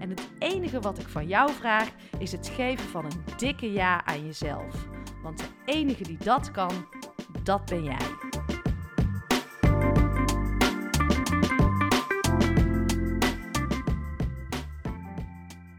En het enige wat ik van jou vraag is het geven van een dikke ja aan jezelf. Want de enige die dat kan, dat ben jij.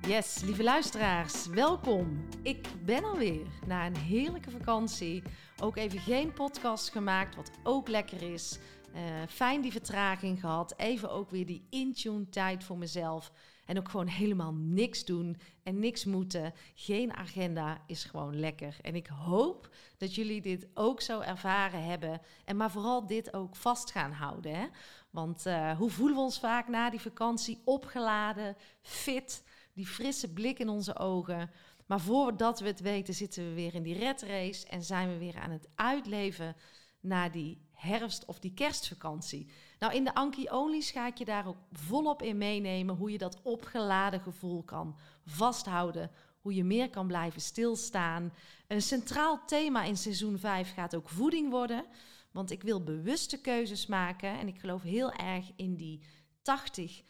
Yes, lieve luisteraars, welkom. Ik ben alweer na een heerlijke vakantie. Ook even geen podcast gemaakt, wat ook lekker is. Uh, fijn die vertraging gehad. Even ook weer die in-tune tijd voor mezelf. En ook gewoon helemaal niks doen en niks moeten. Geen agenda is gewoon lekker. En ik hoop dat jullie dit ook zo ervaren hebben. En maar vooral dit ook vast gaan houden. Hè? Want uh, hoe voelen we ons vaak na die vakantie? Opgeladen, fit, die frisse blik in onze ogen. Maar voordat we het weten zitten we weer in die red race en zijn we weer aan het uitleven naar die herfst- of die kerstvakantie. Nou, in de Anki Only's ga ik je daar ook volop in meenemen hoe je dat opgeladen gevoel kan vasthouden. Hoe je meer kan blijven stilstaan. Een centraal thema in seizoen 5 gaat ook voeding worden. Want ik wil bewuste keuzes maken. En ik geloof heel erg in die 80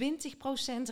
20%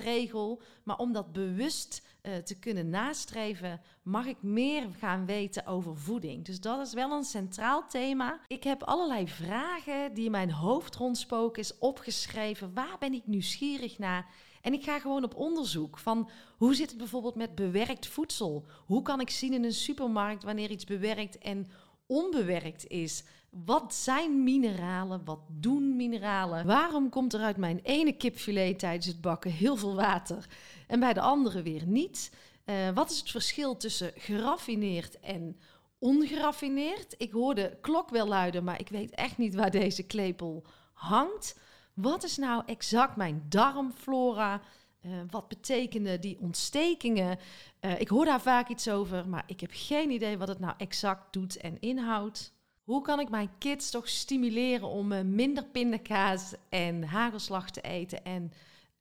regel. Maar om dat bewust uh, te kunnen nastreven, mag ik meer gaan weten over voeding. Dus dat is wel een centraal thema. Ik heb allerlei vragen die in mijn hoofd rondspoken, is opgeschreven. Waar ben ik nieuwsgierig naar? En ik ga gewoon op onderzoek van hoe zit het bijvoorbeeld met bewerkt voedsel? Hoe kan ik zien in een supermarkt wanneer iets bewerkt en onbewerkt is? Wat zijn mineralen? Wat doen mineralen? Waarom komt er uit mijn ene kipfilet tijdens het bakken heel veel water en bij de andere weer niet? Uh, wat is het verschil tussen geraffineerd en ongeraffineerd? Ik hoor de klok wel luiden, maar ik weet echt niet waar deze klepel hangt. Wat is nou exact mijn darmflora? Uh, wat betekenen die ontstekingen? Uh, ik hoor daar vaak iets over, maar ik heb geen idee wat het nou exact doet en inhoudt. Hoe kan ik mijn kids toch stimuleren om uh, minder pindakaas en hagelslag te eten en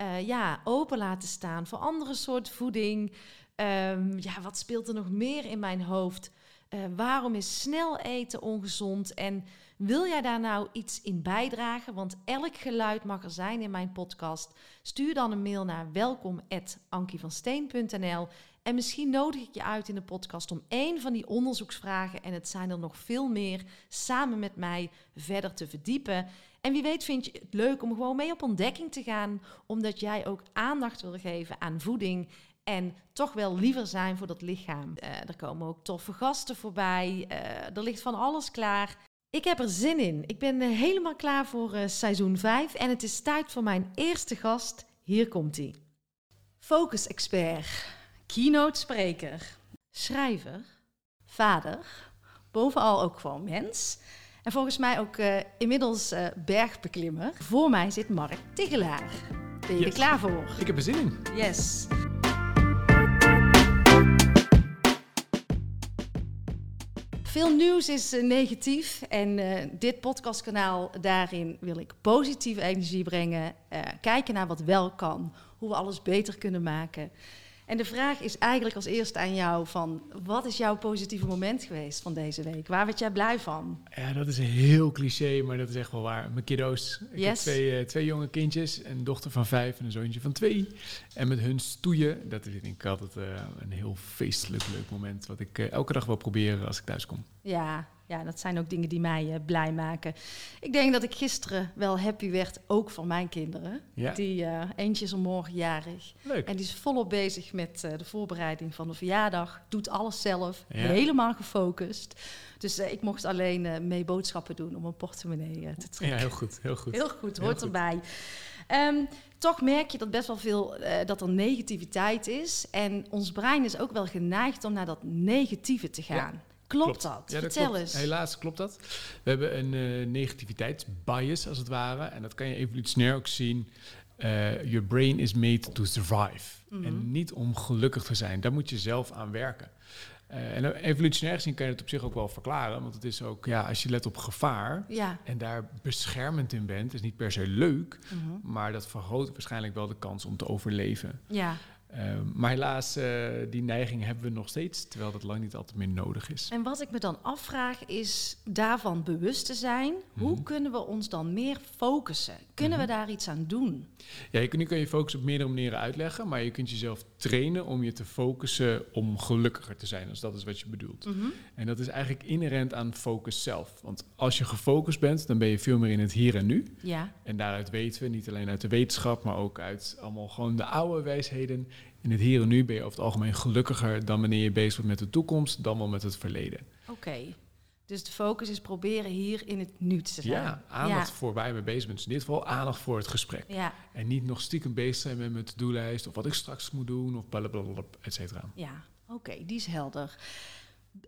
uh, ja, open laten staan voor andere soorten voeding? Um, ja, wat speelt er nog meer in mijn hoofd? Uh, waarom is snel eten ongezond? En wil jij daar nou iets in bijdragen? Want elk geluid mag er zijn in mijn podcast. Stuur dan een mail naar welkom@ankievansteen.nl en misschien nodig ik je uit in de podcast om één van die onderzoeksvragen, en het zijn er nog veel meer, samen met mij verder te verdiepen. En wie weet vind je het leuk om gewoon mee op ontdekking te gaan, omdat jij ook aandacht wil geven aan voeding en toch wel liever zijn voor dat lichaam. Uh, er komen ook toffe gasten voorbij, uh, er ligt van alles klaar. Ik heb er zin in. Ik ben uh, helemaal klaar voor seizoen 5 en het is tijd voor mijn eerste gast. Hier komt hij. Focus expert keynote spreker, schrijver, vader, bovenal ook gewoon mens. En volgens mij ook uh, inmiddels uh, bergbeklimmer. Voor mij zit Mark Tigelaar. Ben je yes. er klaar voor? Ik heb er zin in. Yes. Veel nieuws is uh, negatief en dit podcastkanaal, daarin wil ik positieve energie brengen. kijken naar wat wel kan, hoe we alles beter kunnen maken. En de vraag is eigenlijk als eerste aan jou van... wat is jouw positieve moment geweest van deze week? Waar werd jij blij van? Ja, dat is een heel cliché, maar dat is echt wel waar. Mijn kiddo's. Ik yes. heb twee, uh, twee jonge kindjes. Een dochter van vijf en een zoontje van twee. En met hun stoeien, dat is ik altijd uh, een heel feestelijk leuk moment... wat ik uh, elke dag wil proberen als ik thuis kom. Ja, ja, dat zijn ook dingen die mij eh, blij maken. Ik denk dat ik gisteren wel happy werd, ook van mijn kinderen. Ja. Die eh, eentje is morgen jarig. Leuk. En die is volop bezig met eh, de voorbereiding van de verjaardag. Doet alles zelf, Ja. helemaal gefocust. Dus ik mocht alleen mee boodschappen doen om een portemonnee te trekken. Ja, heel goed. Heel goed. Heel goed, Heel hoort goed. erbij. Ehm, toch merk je dat best wel veel dat er negativiteit is. En ons brein is ook wel geneigd om naar dat negatieve te gaan. Klopt, klopt. dat? Ja, Vertel klopt. eens. Helaas klopt dat. We hebben een eh, negativiteitsbias, als het ware. En dat kan je evolutionair ook zien. Eh your brain is made to survive. Mhm. En niet om gelukkig te zijn. Daar moet je zelf aan werken. Eh, en evolutionair gezien kan je het op zich ook wel verklaren. Want het is ook, ja, als je let op gevaar Ja. en daar beschermend in bent, is niet per se leuk. Mhm. Maar dat vergroot waarschijnlijk wel de kans om te overleven. ja. Eh, maar helaas, eh, die neiging hebben we nog steeds, terwijl dat lang niet altijd meer nodig is. En wat ik me dan afvraag is daarvan bewust te zijn. Hoe Mhm. kunnen we ons dan meer focussen? Kunnen we daar iets aan doen? Ja, je nu kun je focus op meerdere manieren uitleggen, maar je kunt jezelf trainen om je te focussen om gelukkiger te zijn, als dat is wat je bedoelt. Mhm. En dat is eigenlijk inherent aan focus zelf. Want als je gefocust bent, dan ben je veel meer in het hier en nu. Ja. En daaruit weten we, niet alleen uit de wetenschap, maar ook uit allemaal gewoon de oude wijsheden. In het hier en nu ben je over het algemeen gelukkiger dan wanneer je bezig bent met de toekomst, dan wel met het verleden. Oké. Dus de focus is proberen hier in het nu te zijn. Ja, aandacht voor waar je mee bezig bent. Dus in dit geval aandacht voor het gesprek. Ja. En niet nog stiekem bezig zijn met mijn to-do-lijst of wat ik straks moet doen of blablabla, et cetera. Ja, oké, die is helder.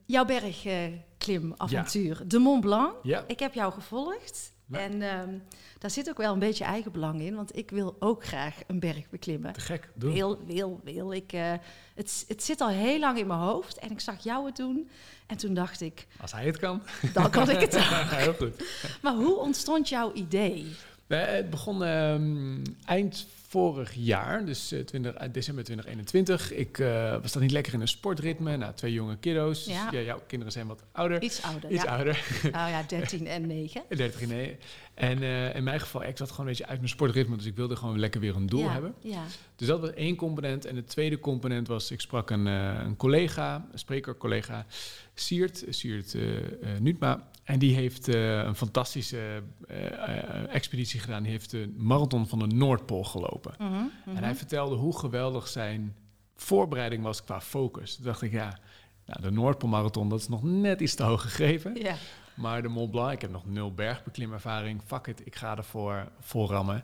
Jouw bergklimavontuur, de Mont Blanc. Ja, Ik heb jou gevolgd. En ehm, daar zit ook wel een beetje eigenbelang in, want ik wil ook graag een berg beklimmen. te gek. Doe. Wil, wil, wil. Ik, eh, het, het zit al heel lang in mijn hoofd en ik zag jou het doen. En toen dacht ik, Als hij het kan. dan kan ik het ook. Heel goed. Maar hoe ontstond jouw idee? Eh, het begon ehm, eind vorig jaar, dus eh, 20, eh, december 2021. Ik was dan niet lekker in een sportritme. Nou, twee jonge kiddo's. Ja. Ja, jouw kinderen zijn wat ouder. Iets ouder, Iets ja. ouder. Nou ja, 13 en 9. 30 nee. En eh, in mijn geval, ik zat gewoon een beetje uit mijn sportritme. Dus ik wilde gewoon lekker weer een doel ja, hebben. Ja, Dus dat was één component. En de tweede component was, ik sprak een, eh, een collega, een spreker, collega Siert, Siert Nuutma. En die heeft een fantastische expeditie gedaan. Die heeft de marathon van de Noordpool gelopen. Mhm, mhm. En hij vertelde hoe geweldig zijn voorbereiding was qua focus. Toen dacht ik, ja, nou, de Noordpoolmarathon, dat is nog net iets te hoog gegrepen. ja. Maar de Mont Blanc, ik heb nog nul bergbeklimervaring. Fuck it, ik ga ervoor vol rammen.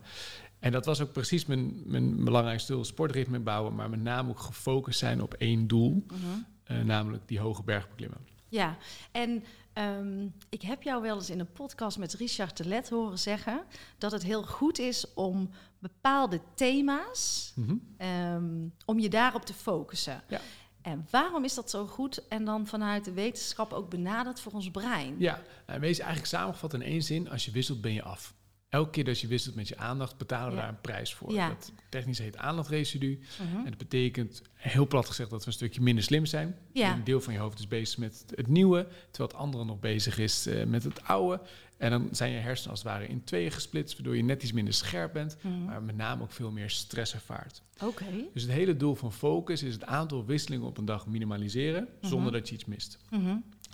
En dat was ook precies mijn, mijn belangrijkste doel. Sportritme bouwen, maar met name ook gefocust zijn op één doel. mhm. eh, namelijk die hoge berg beklimmen. Ja, en ehm, ik heb jou wel eens in een podcast met Richard de Let horen zeggen dat het heel goed is om bepaalde thema's, Mhm. ehm, om je daarop te focussen. Ja. En waarom is dat zo goed en dan vanuit de wetenschap ook benaderd voor ons brein? Ja, en wees eigenlijk samengevat in één zin. Als je wisselt, ben je af. Elke keer dat je wisselt met je aandacht, betalen we Ja. daar een prijs voor. Ja. Dat technisch heet aandachtresidu. Mhm. En dat betekent, heel plat gezegd, dat we een stukje minder slim zijn. Ja. Een deel van je hoofd is bezig met het nieuwe, terwijl het andere nog bezig is eh, met het oude. En dan zijn je hersenen als het ware in tweeën gesplitst, waardoor je net iets minder scherp bent, Mhm. maar met name ook veel meer stress ervaart. Oké. Dus het hele doel van focus is het aantal wisselingen op een dag minimaliseren, zonder Mhm. dat je iets mist.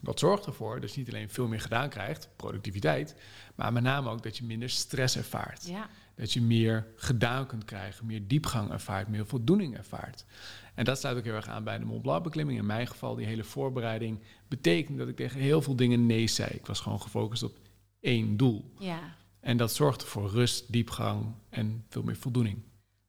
Dat zorgt ervoor dat je niet alleen veel meer gedaan krijgt, productiviteit, maar met name ook dat je minder stress ervaart. Ja. Dat je meer gedaan kunt krijgen, meer diepgang ervaart, meer voldoening ervaart. En dat sluit ook heel erg aan bij de Mont Blanc beklimming. In mijn geval, die hele voorbereiding betekende dat ik tegen heel veel dingen nee zei. Ik was gewoon gefocust op één doel. ja. En dat zorgde voor rust, diepgang en veel meer voldoening.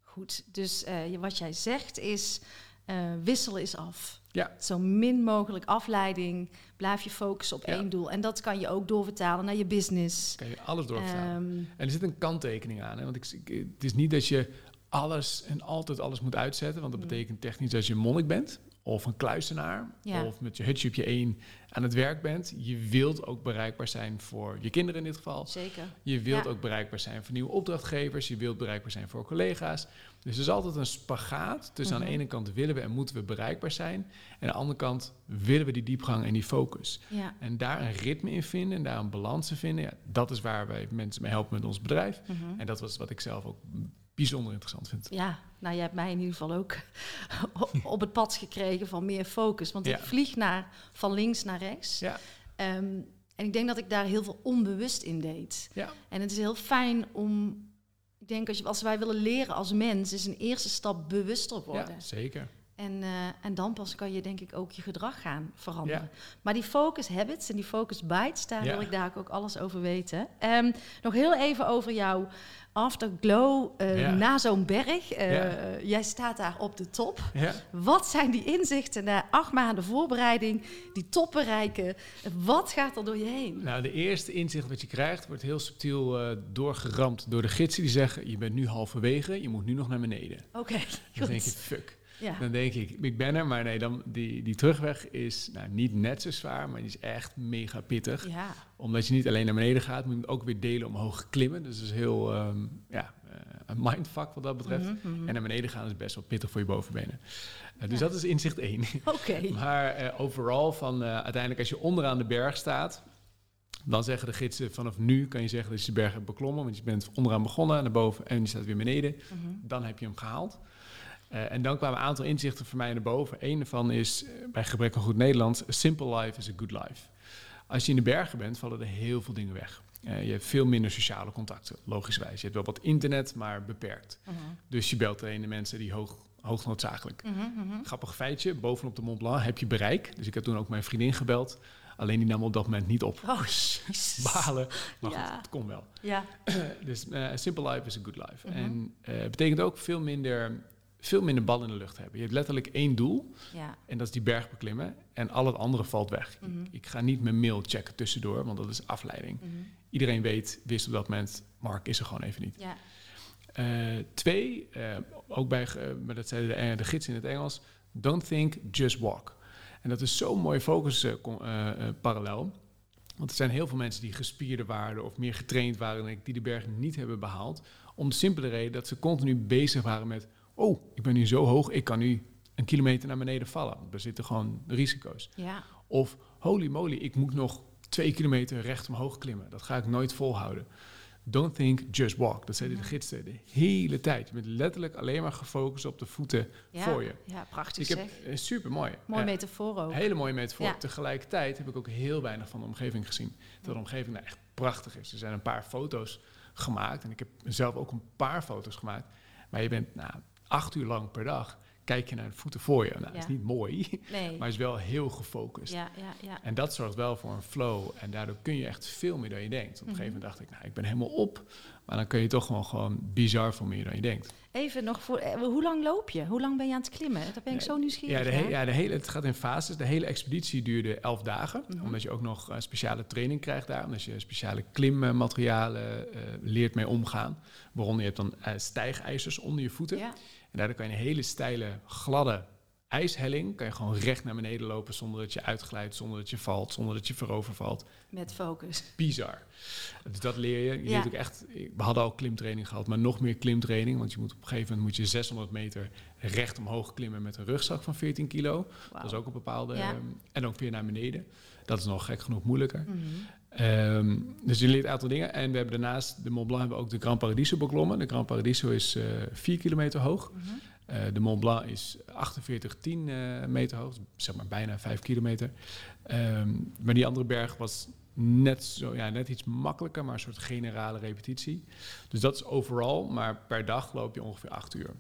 Goed, dus eh, wat jij zegt is, eh wisselen is af. Ja. Zo min mogelijk afleiding, blijf je focussen op Ja. één doel. En dat kan je ook doorvertalen naar je business. Kan je alles doorvertalen. Ehm, En er zit een kanttekening aan. Hè? Want ik, ik- het is niet dat je alles en altijd alles moet uitzetten. Want dat Mm. betekent technisch dat je monnik bent. Of een kluisenaar. Ja. Of met je hutje op je één aan het werk bent. Je wilt ook bereikbaar zijn voor je kinderen in dit geval. zeker. Je wilt Ja. ook bereikbaar zijn voor nieuwe opdrachtgevers. Je wilt bereikbaar zijn voor collega's. Dus er is altijd een spagaat. Dus aan Mhm. de ene kant willen we en moeten we bereikbaar zijn. En aan de andere kant willen we die diepgang en die focus. Ja. En daar een ritme in vinden en daar een balans in vinden. Ja, dat is waar wij mensen mee helpen met ons bedrijf. Mhm. En dat was wat ik zelf ook bijzonder interessant vind. Ja, nou je hebt mij in ieder geval ook op het pad gekregen van meer focus. Want Ja. ik vlieg naar, van links naar rechts. Ja, Ehm, En ik denk dat ik daar heel veel onbewust in deed. Ja. En het is heel fijn om, ik denk als, je, als wij willen leren als mens, is een eerste stap bewuster worden. Ja, zeker. En, eh, en dan pas kan je denk ik ook je gedrag gaan veranderen. Ja. Maar die focus habits en die focus bites, daar Ja. wil ik daar ook alles over weten. Ehm, nog heel even over jouw afterglow eh, Ja. na zo'n berg. Eh. Jij staat daar op de top. Wat zijn die inzichten na acht maanden voorbereiding, die top bereiken? Wat gaat er door je heen? Nou, de eerste inzicht wat je krijgt wordt heel subtiel doorgeramd door de gidsen die zeggen: Je bent nu halverwege, je moet nu nog naar beneden. Oké, Dan denk je. Fuck. Ja. Dan denk ik: Ik ben er, maar nee, dan, die, die terugweg is nou, niet net zo zwaar, maar die is echt mega pittig. ja, Omdat je niet alleen naar beneden gaat, moet je ook weer delen omhoog klimmen. Dus dat is heel ehm, ja, eh, een mindfuck wat dat betreft. Mhm, mhm. En naar beneden gaan is best wel pittig voor je bovenbenen. Eh, dus Ja. dat is inzicht één. Oké. Maar eh, overal van uiteindelijk als je onderaan de berg staat, dan zeggen de gidsen vanaf nu kan je zeggen dat je de berg hebt beklommen, want je bent onderaan begonnen naar boven en je staat weer beneden. Mhm. Dan heb je hem gehaald. Eh, en dan kwamen een aantal inzichten voor mij naar boven. Eén daarvan is, eh, bij gebrek aan goed Nederlands, a simple life is a good life. Als je in de bergen bent, vallen er heel veel dingen weg. Eh, je hebt veel minder sociale contacten, logischwijs. Je hebt wel wat internet, maar beperkt. Mhm. Dus je belt alleen de mensen die hoog, hoog noodzakelijk mhm. Grappig feitje, bovenop de Mont Blanc heb je bereik. Dus ik heb toen ook mijn vriendin gebeld. Alleen die nam op dat moment niet op. Oh, jezus. Balen, maar Ja. goed, het kon wel. Ja. Dus simple life is a good life. En het betekent ook veel minder, veel minder bal in de lucht hebben. Je hebt letterlijk één doel Ja. en dat is die berg beklimmen. En al het andere valt weg. Mhm. Ik ga niet mijn mail checken tussendoor, want dat is afleiding. Mhm. Iedereen weet, wist op dat moment, Mark is er gewoon even niet. Ja. Eh, twee, eh, ook bij, maar dat zeiden de, eh, de gids in het Engels, don't think, just walk. En dat is zo'n mooie focus eh, eh, eh, parallel. Want er zijn heel veel mensen die gespierder waren of meer getraind waren dan ik, die de berg niet hebben behaald. Om de simpele reden dat ze continu bezig waren met, oh, ik ben nu zo hoog, ik kan nu een kilometer naar beneden vallen. Er zitten gewoon risico's. Ja. Of, holy moly, ik moet nog twee kilometer recht omhoog klimmen. Dat ga ik nooit volhouden. Don't think, just walk. Dat zeiden de gidsen de hele tijd. Je bent letterlijk alleen maar gefocust op de voeten Ja. voor je. Ja, prachtig Ik heb eh, super mooi. Mooi metafoor ook. Hele mooie metafoor. Ja. Tegelijkertijd heb ik ook heel weinig van de omgeving gezien. Dat de omgeving nou echt prachtig is. Er zijn een paar foto's gemaakt. En ik heb zelf ook een paar foto's gemaakt. Maar je bent nou, acht uur lang per dag. Kijk je naar de voeten voor je. Nou, dat is niet mooi, Nee. maar is wel heel gefocust. Ja, ja, ja. En dat zorgt wel voor een flow. En daardoor kun je echt veel meer dan je denkt. Op een Mhm. gegeven moment dacht ik, nou, ik ben helemaal op. Maar dan kun je toch gewoon, gewoon bizar veel meer dan je denkt. Even nog voor, eh, hoe lang loop je? Hoe lang ben je aan het klimmen? Daar ben ik zo nieuwsgierig Ja, de, he- ja de hele, het gaat in fases. De hele expeditie duurde elf dagen. Mhm. Omdat je ook nog eh, speciale training krijgt daar. Omdat je speciale klimmaterialen eh, leert mee omgaan. Waaronder je hebt dan eh, stijgijzers onder je voeten. En daardoor kan je een hele steile, gladde ijshelling... kan je gewoon recht naar beneden lopen zonder dat je uitglijdt... zonder dat je valt, zonder dat je voorover valt. Met focus. bizar. Dus dat leer je. Je Ja. ook echt. We hadden al klimtraining gehad, maar nog meer klimtraining. Want je moet op een gegeven moment moet je 600 meter recht omhoog klimmen met een rugzak van 14 kilo. Dat is ook een bepaalde. Ja. ehm, en ook weer naar beneden. Dat is nog gek genoeg moeilijker. Mhm. Ehm, dus je leert een aantal dingen. En we hebben daarnaast de Mont Blanc hebben we ook de Grand Paradiso beklommen. De Grand Paradiso is eh 4 kilometer hoog. Mhm. Eh, de Mont Blanc is 48,10 eh meter hoog, zeg maar bijna 5 kilometer. Ehm, maar die andere berg was net, zo, ja, net iets makkelijker, maar een soort generale repetitie. Dus dat is overal, maar per dag loop je ongeveer 8 uur.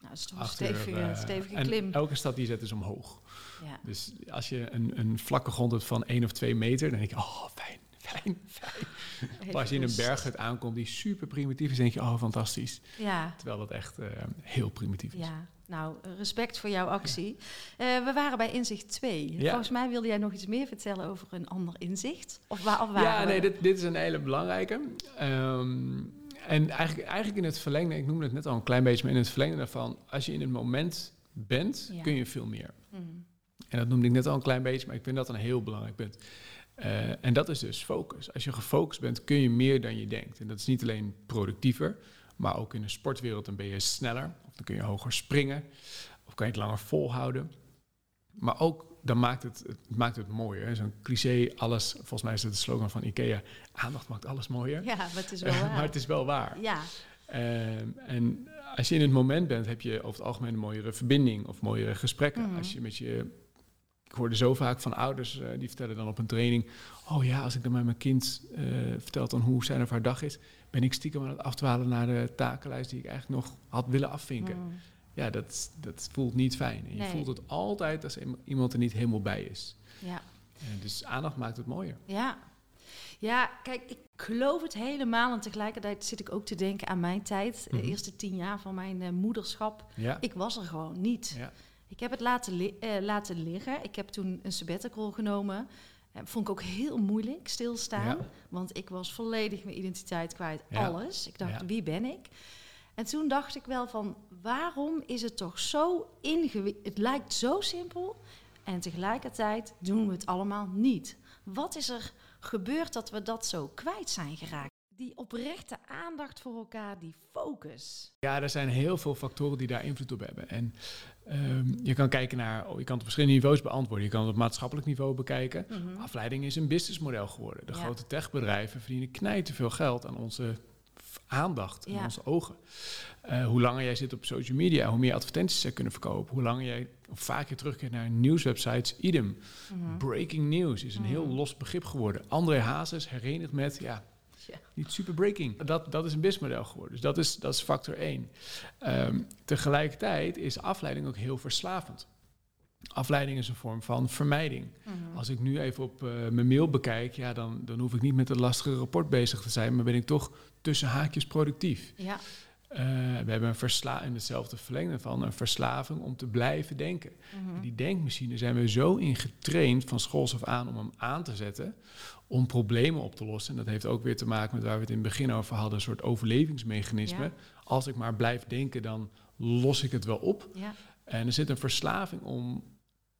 Nou, dat is toch een uur, stevige, eh, stevige en klim. elke stad die zet is omhoog. Ja. Dus als je een, een vlakke grond hebt van 1 of 2 meter, dan denk je, oh fijn, fijn, fijn. Even Maar als je in een berghut aankomt die super primitief is, denk je, oh fantastisch. Ja, Terwijl dat echt eh, heel primitief is. ja. Nou, respect voor jouw actie. Eh, we waren bij inzicht 2. Ja. Volgens mij wilde jij nog iets meer vertellen over een ander inzicht. Of waar, of Ja, nee, dit, dit is een hele belangrijke. Ehm, en eigenlijk, eigenlijk in het verlengde, ik noemde het net al een klein beetje, maar in het verlengde daarvan, als je in het moment bent, Ja. kun je veel meer. Mhm. En dat noemde ik net al een klein beetje, maar ik vind dat een heel belangrijk punt. Eh, en dat is dus focus. Als je gefocust bent, kun je meer dan je denkt. En dat is niet alleen productiever, maar ook in de sportwereld dan ben je sneller. Of dan kun je hoger springen, of kan je het langer volhouden. Maar ook, dan maakt het, het maakt het mooier. Zo'n cliché, alles, volgens mij is het de slogan van Ikea, aandacht maakt alles mooier. Ja, maar het is wel waar. maar het is wel waar. Ja, Ehm, en als je in het moment bent, heb je over het algemeen een mooiere verbinding of mooiere gesprekken. Mhm. Als je met je ik hoorde zo vaak van ouders uh, die vertellen dan op een training: Oh ja, als ik dan met mijn kind uh, vertel dan hoe zijn of haar dag is, ben ik stiekem aan het afdwalen naar de takenlijst die ik eigenlijk nog had willen afvinken. Mm. Ja, dat, dat voelt niet fijn. En je voelt het altijd als iemand er niet helemaal bij is. Ja. Dus aandacht maakt het mooier. Ja. Ja, kijk, ik geloof het helemaal. En tegelijkertijd zit ik ook te denken aan mijn tijd. De mhm. eerste tien jaar van mijn uh, moederschap. Ja. Ik was er gewoon niet. Ja. Ik heb het laten, uh, laten liggen. Ik heb toen een sabbatical genomen. Uh, vond ik ook heel moeilijk, stilstaan. Want ik was volledig mijn identiteit kwijt, alles. Ik dacht, wie ben ik? En toen dacht ik wel van, waarom is het toch zo ingewikkeld? Het lijkt zo simpel en tegelijkertijd doen we het allemaal niet. Wat is er gebeurd dat we dat zo kwijt zijn geraakt? Die oprechte aandacht voor elkaar, die focus. Ja, er zijn heel veel factoren die daar invloed op hebben. En um, je kan kijken naar, oh, je kan het op verschillende niveaus beantwoorden. Je kan het op maatschappelijk niveau bekijken. Mhm. Afleiding is een businessmodel geworden. De grote techbedrijven verdienen knijten veel geld aan onze aandacht en onze ogen. Uh, hoe langer jij zit op social media, hoe meer advertenties zij kunnen verkopen. Hoe langer jij of vaker terugkeert naar nieuwswebsites, idem. Mhm. Breaking news is een heel mhm. los begrip geworden. André Hazes herenigd met, ja, niet super breaking. Dat, dat is een businessmodel geworden. Dus dat is, dat is factor één. Um, tegelijkertijd is afleiding ook heel verslavend. Afleiding is een vorm van vermijding. Mhm. Als ik nu even op uh, mijn mail bekijk, ja, dan, dan hoef ik niet met het lastige rapport bezig te zijn, maar ben ik toch tussen haakjes productief. Ja. Uh, we hebben een versla in hetzelfde verlengde van een verslaving om te blijven denken. Mhm. Die denkmachine zijn we zo ingetraind van schools af aan om hem aan te zetten, om problemen op te lossen. En dat heeft ook weer te maken met waar we het in het begin over hadden, een soort overlevingsmechanisme. Als ik maar blijf denken, dan los ik het wel op. Ja. En er zit een verslaving om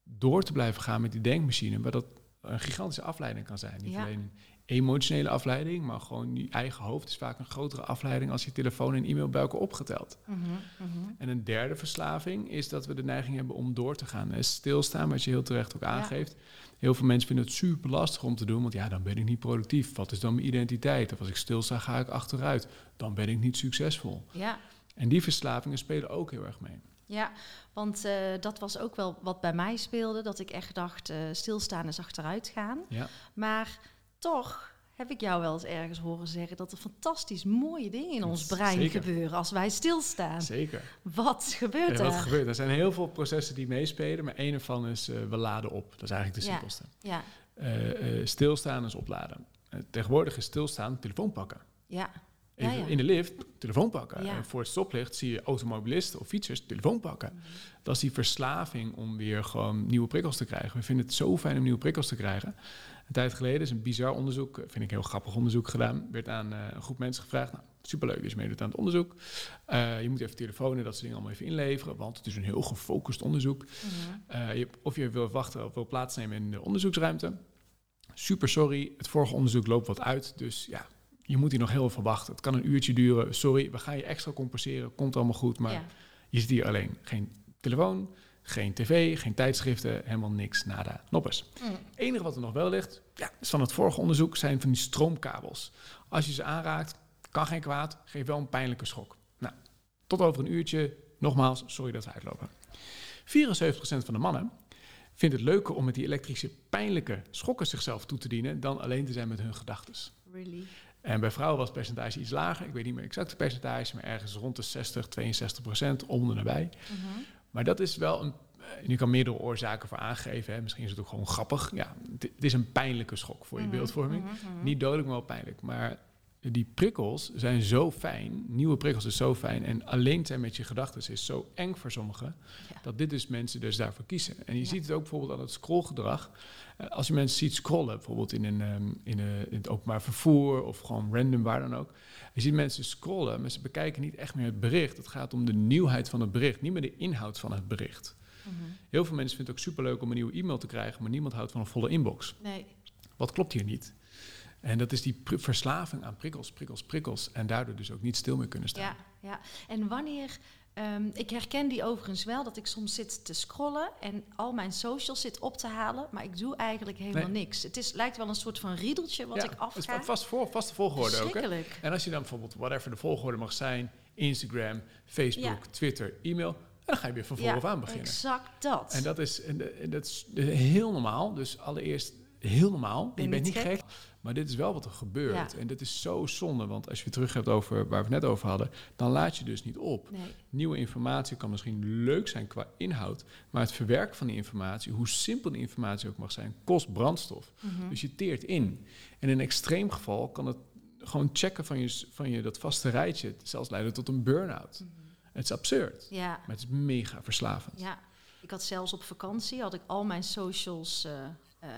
door te blijven gaan met die denkmachine, maar dat een gigantische afleiding kan zijn. Niet alleen emotionele afleiding, maar gewoon je eigen hoofd is vaak een grotere afleiding als je telefoon en e-mail bij elkaar opgeteld. Mhm, mhm. En een derde verslaving is dat we de neiging hebben om door te gaan. En stilstaan, wat je heel terecht ook aangeeft. Heel veel mensen vinden het super lastig om te doen, want ja, dan ben ik niet productief. Wat is dan mijn identiteit? Of als ik stilsta, ga ik achteruit. Dan ben ik niet succesvol. Ja. En die verslavingen spelen ook heel erg mee. Ja, want uh, dat was ook wel wat bij mij speelde. Dat ik echt dacht, uh, stilstaan is achteruit gaan. Ja. Maar toch heb ik jou wel eens ergens horen zeggen dat er fantastisch mooie dingen in ons brein gebeuren als wij stilstaan. Zeker. Wat gebeurt er? Wat gebeurt? Er zijn heel veel processen die meespelen, maar een ervan is uh, we laden op. Dat is eigenlijk de ja. simpelste. Ja. stilstaan is opladen. tegenwoordig is stilstaan telefoon pakken. Ja in de lift, telefoon pakken. En voor het stoplicht zie je automobilisten of fietsers telefoon pakken. Mhm. Dat is die verslaving om weer gewoon nieuwe prikkels te krijgen. We vinden het zo fijn om nieuwe prikkels te krijgen. Een tijd geleden is een bizar onderzoek, vind ik een heel grappig onderzoek gedaan. Werd aan uh, een groep mensen gevraagd. Nou, superleuk, dus meedoet aan het onderzoek. Uh, je moet even telefoon en dat soort dingen allemaal even inleveren, want het is een heel gefocust onderzoek. Mhm. Uh, je, of je wil wachten of wil plaatsnemen in de onderzoeksruimte. Super sorry, het vorige onderzoek loopt wat uit, dus ja, je moet hier nog heel veel wachten. Het kan een uurtje duren. Sorry, we gaan je extra compenseren. Komt allemaal goed. Maar je zit hier alleen. Geen telefoon, geen tv, geen tijdschriften, helemaal niks, nada, noppes. Mm. Het enige wat er nog wel ligt, ja, is van het vorige onderzoek, zijn van die stroomkabels. Als je ze aanraakt, kan geen kwaad, geeft wel een pijnlijke schok. Nou, tot over een uurtje, nogmaals, sorry dat we uitlopen. 74% van de mannen vindt het leuker om met die elektrische pijnlijke schokken zichzelf toe te dienen dan alleen te zijn met hun gedachten. Really? En bij vrouwen was het percentage iets lager. Ik weet niet meer exact het percentage, maar ergens rond de 60, 62 procent, om en nabij. Mhm. Maar dat is wel een. Je kan meerdere oorzaken voor aangeven. Hè. Misschien is het ook gewoon grappig. Ja, het is een pijnlijke schok voor je mhm, beeldvorming. Mhm, niet dodelijk, maar wel pijnlijk. Maar die prikkels zijn zo fijn. Nieuwe prikkels is zo fijn. En alleen zijn met je gedachten is zo eng voor sommigen. Dat dit dus mensen dus daarvoor kiezen. En je ziet het ook bijvoorbeeld aan het scrollgedrag. Eh, als je mensen ziet scrollen, bijvoorbeeld in, een, um, in, een, in het openbaar vervoer of gewoon random waar dan ook. Je ziet mensen scrollen, maar ze bekijken niet echt meer het bericht. Het gaat om de nieuwheid van het bericht, niet meer de inhoud van het bericht. Mhm. Heel veel mensen vinden het ook superleuk om een nieuwe e-mail te krijgen, maar niemand houdt van een volle inbox. Nee. Wat klopt hier niet? En dat is die verslaving aan prikkels, prikkels, prikkels. En daardoor dus ook niet stil meer kunnen staan. Ja, ja. En wanneer... Um, ik herken die overigens wel, dat ik soms zit te scrollen en al mijn socials zit op te halen, maar ik doe eigenlijk helemaal niks. Het is, lijkt wel een soort van riedeltje wat ik afga. Het is vast voor, vaste volgorde ook. Hè? En als je dan bijvoorbeeld, whatever de volgorde mag zijn, Instagram, Facebook, Twitter, e-mail, dan ga je weer van vooraf aan beginnen. exact dat. En dat is, en, en dat is heel normaal. Dus allereerst heel normaal. Ben je bent niet niet gek. gek. Maar dit is wel wat er gebeurt. Ja. En dat is zo zonde. Want als je weer terug hebt over waar we het net over hadden... dan laat je dus niet op. Nee. Nieuwe informatie kan misschien leuk zijn qua inhoud... maar het verwerken van die informatie, hoe simpel die informatie ook mag zijn... kost brandstof. Mhm. Dus je teert in. En in een extreem geval kan het gewoon checken van je, van je dat vaste rijtje... zelfs leiden tot een burn-out. Mhm. Het is absurd, Ja, maar het is mega verslavend. ja. Ik had zelfs op vakantie, had ik al mijn socials eh eh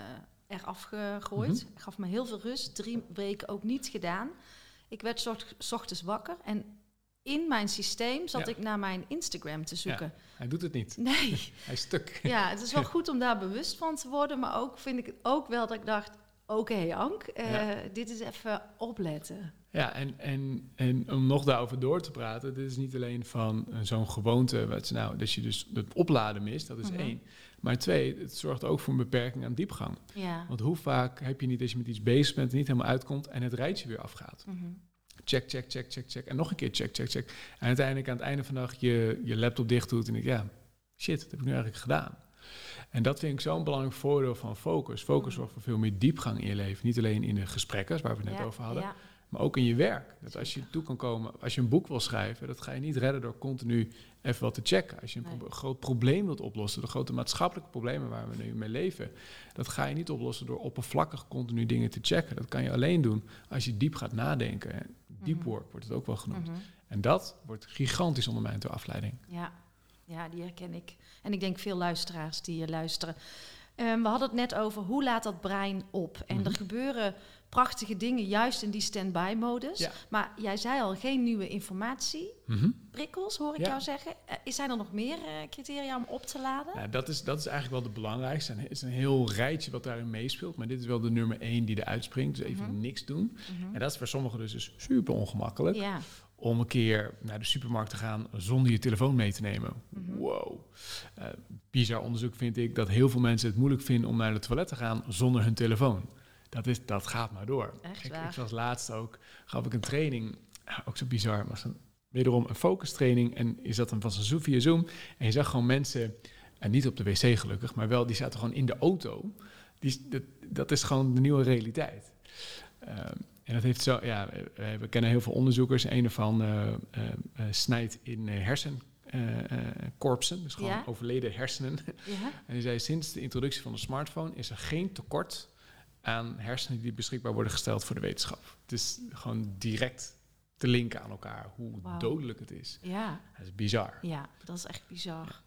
eraf gegooid. Ik gaf me heel veel rust. Drie weken ook niet gedaan. Ik werd 's ochtends wakker en in mijn systeem zat Ja. ik naar mijn Instagram te zoeken. Hij doet het niet. Nee, Hij is stuk. ja, het is wel goed om daar bewust van te worden. Maar ook vind ik het ook wel dat ik dacht... Oké, Ank, eh, dit is even opletten. Ja, en, en, en om nog daarover door te praten, dit is niet alleen van eh, zo'n gewoonte, wat, nou, dat je dus het opladen mist, dat is Mhm. één. Maar twee, het zorgt ook voor een beperking aan diepgang. Ja. Want hoe vaak heb je niet als je met iets bezig bent, niet helemaal uitkomt en het rijtje weer afgaat? Mhm. Check, check, check, check, check. En nog een keer check, check, check. En uiteindelijk aan het einde van de dag je, je laptop dicht doet en ik, ja, shit, wat heb ik nu eigenlijk gedaan? En dat vind ik zo'n belangrijk voordeel van focus. Focus Mhm. zorgt voor veel meer diepgang in je leven. Niet alleen in de gesprekken, waar we het net Ja, over hadden, Ja, maar ook in je werk. Dat als je toe kan komen, als je een boek wil schrijven, dat ga je niet redden door continu even wat te checken. Als je een pro- groot probleem wilt oplossen, de grote maatschappelijke problemen waar we nu mee leven, dat ga je niet oplossen door oppervlakkig continu dingen te checken. Dat kan je alleen doen als je diep gaat nadenken. En Deep Mhm. work wordt het ook wel genoemd. Mhm. En dat wordt gigantisch ondermijnd door afleiding. Ja. ja, die herken ik. En ik denk veel luisteraars die je luisteren. Ehm, we hadden het net over hoe laat dat brein op. En Mhm. er gebeuren prachtige dingen juist in die stand-by-modus. Ja. Maar jij zei al, geen nieuwe informatieprikkels, hoor ik Ja. jou zeggen. Eh, zijn er nog meer eh, criteria om op te laden? Nou, dat, is, dat is eigenlijk wel de belangrijkste. En Het is een heel rijtje wat daarin meespeelt. Maar dit is wel de nummer één die eruit springt. Dus even Mhm. niks doen. Mhm. En dat is voor sommigen dus, dus super ongemakkelijk. Ja. om een keer naar de supermarkt te gaan zonder je telefoon mee te nemen. Mhm. Wow. Eh bizar onderzoek vind ik dat heel veel mensen het moeilijk vinden om naar het toilet te gaan zonder hun telefoon. Dat, is, dat gaat maar door. Echt ik, waar? ik was laatst ook, gaf ik een training, ook zo bizar, maar een, wederom een focus training en je zat dan van zo'n via Zoom en je zag gewoon mensen, en niet op de wc gelukkig, maar wel die zaten gewoon in de auto. Die, dat, dat is gewoon de nieuwe realiteit. Ehm, en dat heeft zo, ja, we, we kennen heel veel onderzoekers. Een ervan eh, eh, eh, snijdt in hersenkorpsen, dus gewoon Ja. overleden hersenen. Ja? En die zei, sinds de introductie van de smartphone is er geen tekort aan hersenen die beschikbaar worden gesteld voor de wetenschap. Het is gewoon direct te linken aan elkaar, hoe dodelijk het is. Ja. Dat is bizar. Ja, dat is echt bizar.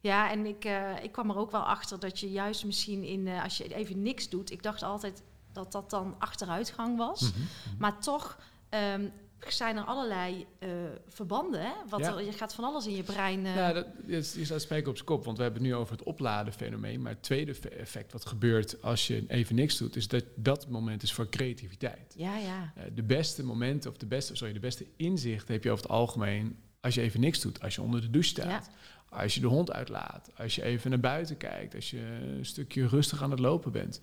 Ja, en ik, eh, ik kwam er ook wel achter dat je juist misschien in, eh, als je even niks doet, ik dacht altijd dat dat dan achteruitgang was. Mhm, mhm. Maar toch ehm, zijn er allerlei eh, verbanden. Hè? Wat Ja. er, je gaat van alles in je brein. eh, Nou, dat is, je staat spijker op zijn kop, want we hebben het nu over het opladen fenomeen. Maar het tweede fe- effect wat gebeurt als je even niks doet, is dat dat moment is voor creativiteit. ja, ja. Eh, de beste momenten, of de beste, sorry, de beste inzicht heb je over het algemeen als je even niks doet. Als je onder de douche staat. Als je de hond uitlaat. Als je even naar buiten kijkt. Als je een stukje rustig aan het lopen bent.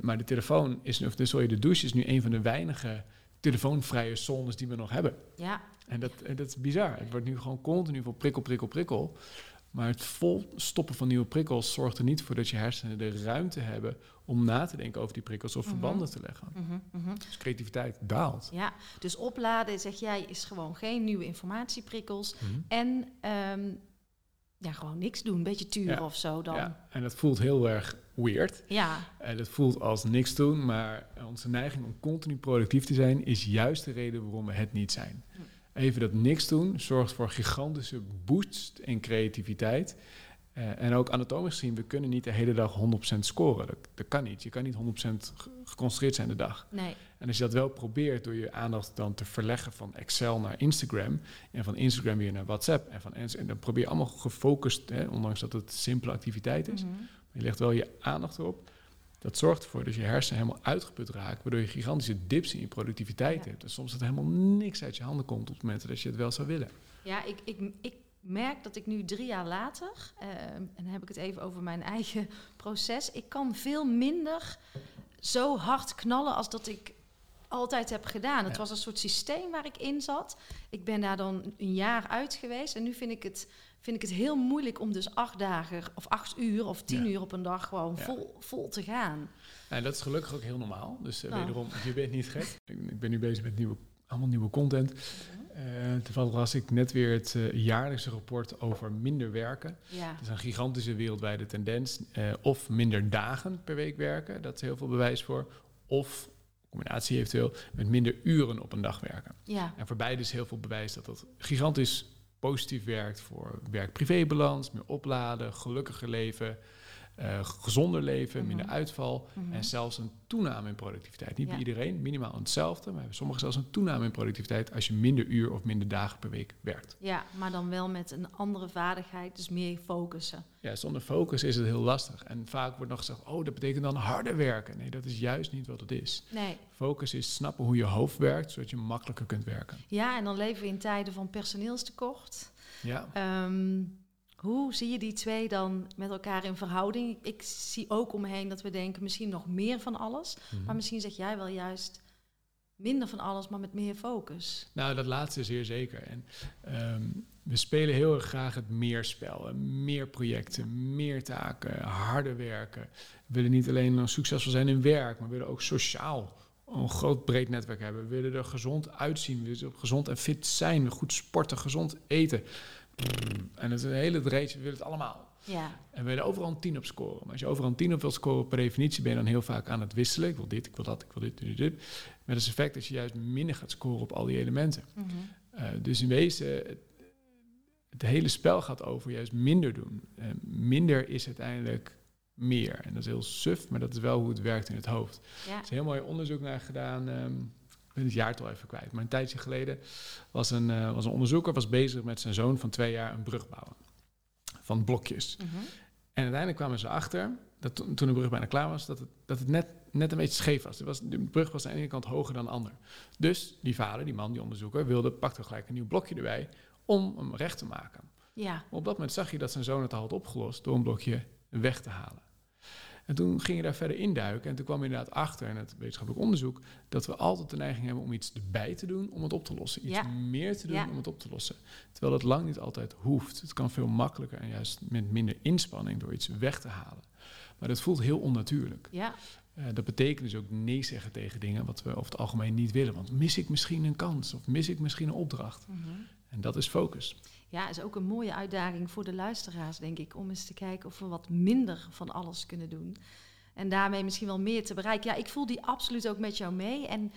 Maar de telefoon is nu, of de, sorry, de douche is nu een van de weinige telefoonvrije zones die we nog hebben. ja. En dat, en dat is bizar. Het wordt nu gewoon continu voor prikkel, prikkel, prikkel. Maar het vol stoppen van nieuwe prikkels zorgt er niet voor dat je hersenen de ruimte hebben om na te denken over die prikkels of Mhm. verbanden te leggen. Mhm, mhm. Dus creativiteit daalt. ja. Dus opladen, zeg jij, is gewoon geen nieuwe informatieprikkels. Mhm. En ehm, ja, gewoon niks doen. Een beetje turen Ja. of zo dan. Ja, en dat voelt heel erg weird. En dat voelt als niks doen, maar onze neiging om continu productief te zijn is juist de reden waarom we het niet zijn. Hm. Even dat niks doen zorgt voor gigantische boost in creativiteit. Eh, en ook anatomisch gezien, we kunnen niet de hele dag 100% scoren. Dat, dat kan niet. Je kan niet 100% ge- geconcentreerd zijn de dag. Nee. En als je dat wel probeert door je aandacht dan te verleggen van Excel naar Instagram en van Instagram weer naar WhatsApp en van en dan probeer je allemaal gefocust, hè, ondanks dat het simpele activiteit is, Mhm. Je legt wel je aandacht erop. Dat zorgt ervoor dat je hersenen helemaal uitgeput raken, waardoor je gigantische dips in je productiviteit Ja. hebt. En soms dat helemaal niks uit je handen komt op momenten dat je het wel zou willen. Ja, ik, ik, ik merk dat ik nu drie jaar later, eh, en dan heb ik het even over mijn eigen proces, ik kan veel minder zo hard knallen als dat ik altijd heb gedaan. Het Ja. was een soort systeem waar ik in zat. Ik ben daar dan een jaar uit geweest. En nu vind ik het, vind ik het heel moeilijk om dus acht dagen of acht uur of tien Ja. uur op een dag gewoon Ja. vol, vol te gaan. En dat is gelukkig ook heel normaal. Dus eh, Nou. wederom, je bent niet gek. Ik, ik ben nu bezig met nieuwe, allemaal nieuwe content. Eh toevallig las ik net weer het eh, jaarlijkse rapport over minder werken. Ja, Dat is een gigantische wereldwijde tendens. Eh, of minder dagen per week werken, dat is heel veel bewijs voor. Of, combinatie eventueel, met minder uren op een dag werken. ja, En voor beide is heel veel bewijs dat dat gigantisch positief werkt voor werk-privébalans, meer opladen, gelukkiger leven, eh, gezonder leven, minder Mhm. uitval Mhm. en zelfs een toename in productiviteit. Niet Ja. bij iedereen, minimaal hetzelfde, maar bij sommigen zelfs een toename in productiviteit als je minder uur of minder dagen per week werkt. ja, maar dan wel met een andere vaardigheid, dus meer focussen. Ja, zonder focus is het heel lastig. En vaak wordt nog gezegd, oh, dat betekent dan harder werken. Nee, dat is juist niet wat het is. Nee, Focus is snappen hoe je hoofd werkt, zodat je makkelijker kunt werken. ja, en dan leven we in tijden van personeelstekort. Ja, Ehm, hoe zie je die twee dan met elkaar in verhouding? Ik zie ook om me heen dat we denken misschien nog meer van alles. Mhm. Maar misschien zeg jij wel juist minder van alles, maar met meer focus. Nou, dat laatste is zeer zeker. En ehm, we spelen heel erg graag het meerspel. Meer projecten, meer taken, harder werken. We willen niet alleen succesvol zijn in werk, maar we willen ook sociaal een groot breed netwerk hebben. We willen er gezond uitzien, we willen gezond en fit zijn, goed sporten, gezond eten. En het is een hele rijtje, we willen het allemaal. Ja, En we willen overal een 10 op scoren. Maar als je overal een 10 op wilt scoren, per definitie ben je dan heel vaak aan het wisselen. Ik wil dit, ik wil dat, ik wil dit, dit, dit. Met als effect dat je juist minder gaat scoren op al die elementen. mhm. Uh, dus in wezen, het, het hele spel gaat over juist minder doen. Uh, minder is uiteindelijk meer. En dat is heel suf, maar dat is wel hoe het werkt in het hoofd. ja. Er is een heel mooi onderzoek naar gedaan. Um, ik ben het jaartal even kwijt. Maar een tijdje geleden was een, uh, was een onderzoeker was bezig met zijn zoon van twee jaar een brug bouwen. Van blokjes. Mhm. En uiteindelijk kwamen ze achter, dat to- toen de brug bijna klaar was, dat het, dat het net, net een beetje scheef was. De brug was aan de ene kant hoger dan de ander. Dus die vader, die man, die onderzoeker, wilde, pakte gelijk een nieuw blokje erbij om hem recht te maken. ja. Op dat moment zag je dat zijn zoon het al had opgelost door een blokje weg te halen. En toen ging je daar verder induiken en toen kwam je inderdaad achter in het wetenschappelijk onderzoek dat we altijd de neiging hebben om iets erbij te doen om het op te lossen. Iets Ja. meer te doen Ja. om het op te lossen. Terwijl dat lang niet altijd hoeft. Het kan veel makkelijker en juist met minder inspanning door iets weg te halen. Maar dat voelt heel onnatuurlijk. Ja, Eh, dat betekent dus ook nee zeggen tegen dingen wat we over het algemeen niet willen. Want mis ik misschien een kans of mis ik misschien een opdracht? mhm. En dat is focus. Ja, is ook een mooie uitdaging voor de luisteraars, denk ik, om eens te kijken of we wat minder van alles kunnen doen. En daarmee misschien wel meer te bereiken. Ja, ik voel die absoluut ook met jou mee. En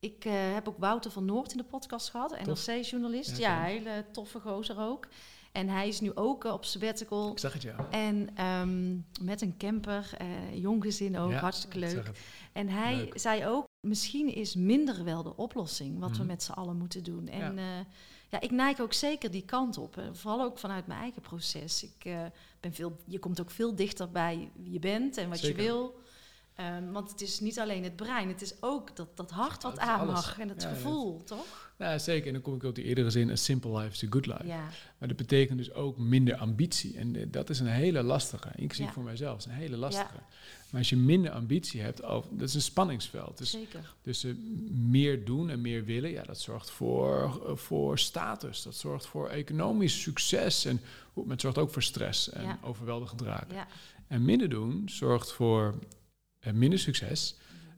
ik eh, heb ook Wouter van Noord in de podcast gehad. NRC-journalist. Ja, Ja, hele toffe gozer ook. En hij is nu ook eh, op sabbatical. Ik zag het ja. En ehm, met een camper, eh jong gezin ook, Ja, hartstikke ik leuk. En hij Leuk. zei ook, misschien is minder wel de oplossing wat we Mhm. met z'n allen moeten doen. En Ja. Ja. ik neig ook zeker die kant op. Vooral ook vanuit mijn eigen proces. Ik, eh, ben veel, je komt ook veel dichter bij wie je bent en wat Zeker. je wil. Ehm, want het is niet alleen het brein, het is ook dat, dat hart wat aan mag en het Ja, ja, gevoel, toch? Nou, zeker. En dan kom ik op die eerdere zin, a simple life is a good life. Ja, Maar dat betekent dus ook minder ambitie. En eh, dat is een hele lastige, inclusief Ja. voor mijzelf, is een hele lastige. Maar als je minder ambitie hebt, over, dat is een spanningsveld. Dus zeker. Dus meer doen en meer willen, ja, dat zorgt voor, eh, voor status. Dat zorgt voor economisch succes. En maar het zorgt ook voor stress en overweldigend raken. Ja, En minder doen zorgt voor eh, minder succes.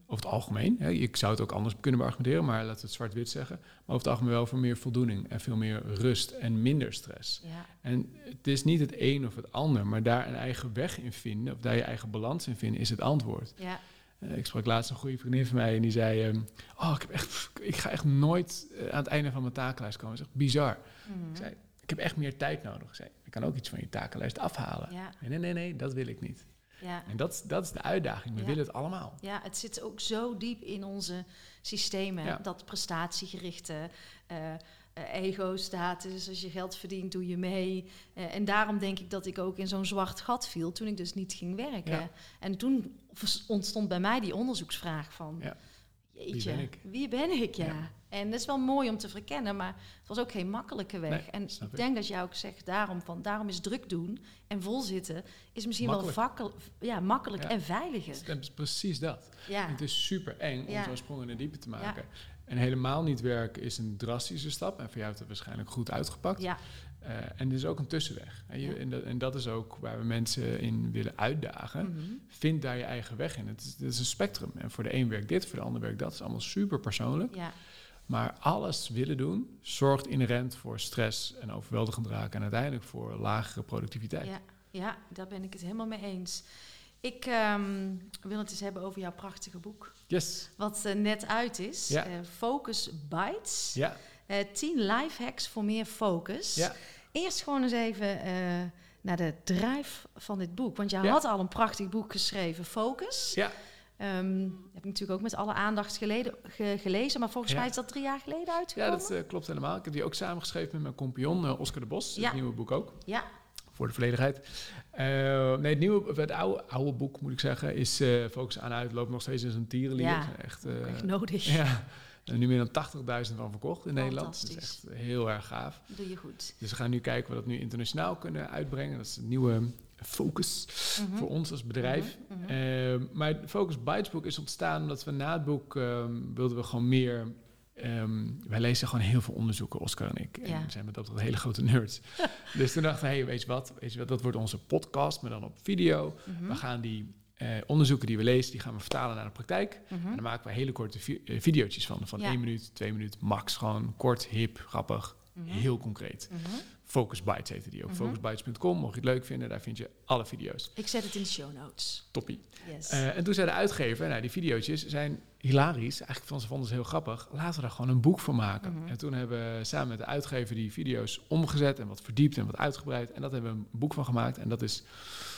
Over het algemeen. Hè. Ik zou het ook anders kunnen beargumenteren, maar laten we het zwart-wit zeggen. Maar over het algemeen wel voor meer voldoening en veel meer rust en minder stress. ja, En het is niet het een of het ander, maar daar een eigen weg in vinden, of daar je eigen balans in vinden, is het antwoord. ja. Eh, ik sprak laatst een goede vriendin van mij en die zei: ehm, Oh, ik, heb echt, ik ga echt nooit eh, aan het einde van mijn takenlijst komen. Dat is echt bizar. Mhm. Ik zei: Ik heb echt meer tijd nodig. Ik zei: Ik kan ook iets van je takenlijst afhalen. ja, nee, nee, nee, dat wil ik niet. Ja. En dat, is- dat is de uitdaging. We Ja. willen het allemaal. Ja, het zit ook zo diep in onze systemen. Ja. Dat prestatiegerichte eh, ego-status. Als je geld verdient, doe je mee. Eh, en daarom denk ik dat ik ook in zo'n zwart gat viel toen ik dus niet ging werken. En toen ontstond bij mij die onderzoeksvraag van... Jeetje, ben ik? Wie ben ik, ja. En dat is wel mooi om te verkennen, maar het was ook geen makkelijke weg. Nee, en ik ik. denk dat jij ook zegt daarom van daarom is druk doen en vol zitten is misschien Makkelijk. wel vakkel, ja, makkelijk Ja. en veiliger. Is precies dat. Ja. Het is super eng om zo'n sprong in de diepe te maken. En helemaal niet werken is een drastische stap. En voor jou heeft het waarschijnlijk goed uitgepakt. Ja, Eh, en er is ook een tussenweg. En, je, Ja. en, dat, en dat is ook waar we mensen in willen uitdagen. Mhm. Vind daar je eigen weg in. Het is, het is een spectrum. En voor de een werkt dit, voor de ander werkt dat. Het is allemaal super persoonlijk. ja. Maar alles willen doen zorgt inherent voor stress en overweldigend raken. En uiteindelijk voor lagere productiviteit. Ja, ja, daar ben ik het helemaal mee eens. Ik ehm, wil het eens hebben over jouw prachtige boek. Yes. Wat eh, net uit is. Ja. Eh, focus Bites. Ja. Eh 10 life hacks voor meer focus. Ja. Eerst gewoon eens even naar de drijf van dit boek. Want jij Ja. had al een prachtig boek geschreven, Focus. Ja. Ehm, heb ik natuurlijk ook met alle aandacht geleden, ge- gelezen. Maar volgens Ja. mij is dat drie jaar geleden Ja, uitgekomen. dat eh, klopt helemaal. Ik heb die ook samengeschreven met mijn compagnon eh, Oscar de Bos. Ja. Het nieuwe boek ook. Ja, Voor de volledigheid. Eh, nee, het nieuwe, of het oude, oude boek moet ik zeggen, is Focus aan uit. Loopt nog steeds in zijn tierenlier. Ja. Echt, echt nodig. ja. Er nu meer dan 80.000 van verkocht in Nederland. Dat is echt heel erg gaaf. Doe je goed. Dus we gaan nu kijken wat we dat nu internationaal kunnen uitbrengen. Dat is een nieuwe focus Mhm. voor ons als bedrijf. Mhm. Eh, maar het Focus Bites boek is ontstaan omdat we na het boek ehm, wilden we gewoon meer. ehm, wij lezen gewoon heel veel onderzoeken, Oscar en ik. En we zijn met dat tot hele grote nerds. dus toen dachten we, hey, weet je wat, weet je wat, dat wordt onze podcast, maar dan op video. Mhm. We gaan die eh, onderzoeken die we lezen, die gaan we vertalen naar de praktijk. Mhm. En dan maken we hele korte vi- eh, video's van. Van Ja. één minuut, twee minuten, max. Gewoon kort, hip, grappig, heel concreet. Focus Bites heette die ook. Mhm. Focusbites.com, mocht je het leuk vinden, daar vind je alle video's. Ik zet het in de show notes. Toppie. Yes. Eh, en toen zei de uitgever, nou die video's zijn hilarisch. Eigenlijk vonden ze, vonden ze heel grappig. Laten we daar gewoon een boek van maken. Mhm. En toen hebben we samen met de uitgever die video's omgezet en wat verdiept en wat uitgebreid. En dat hebben we een boek van gemaakt. En dat is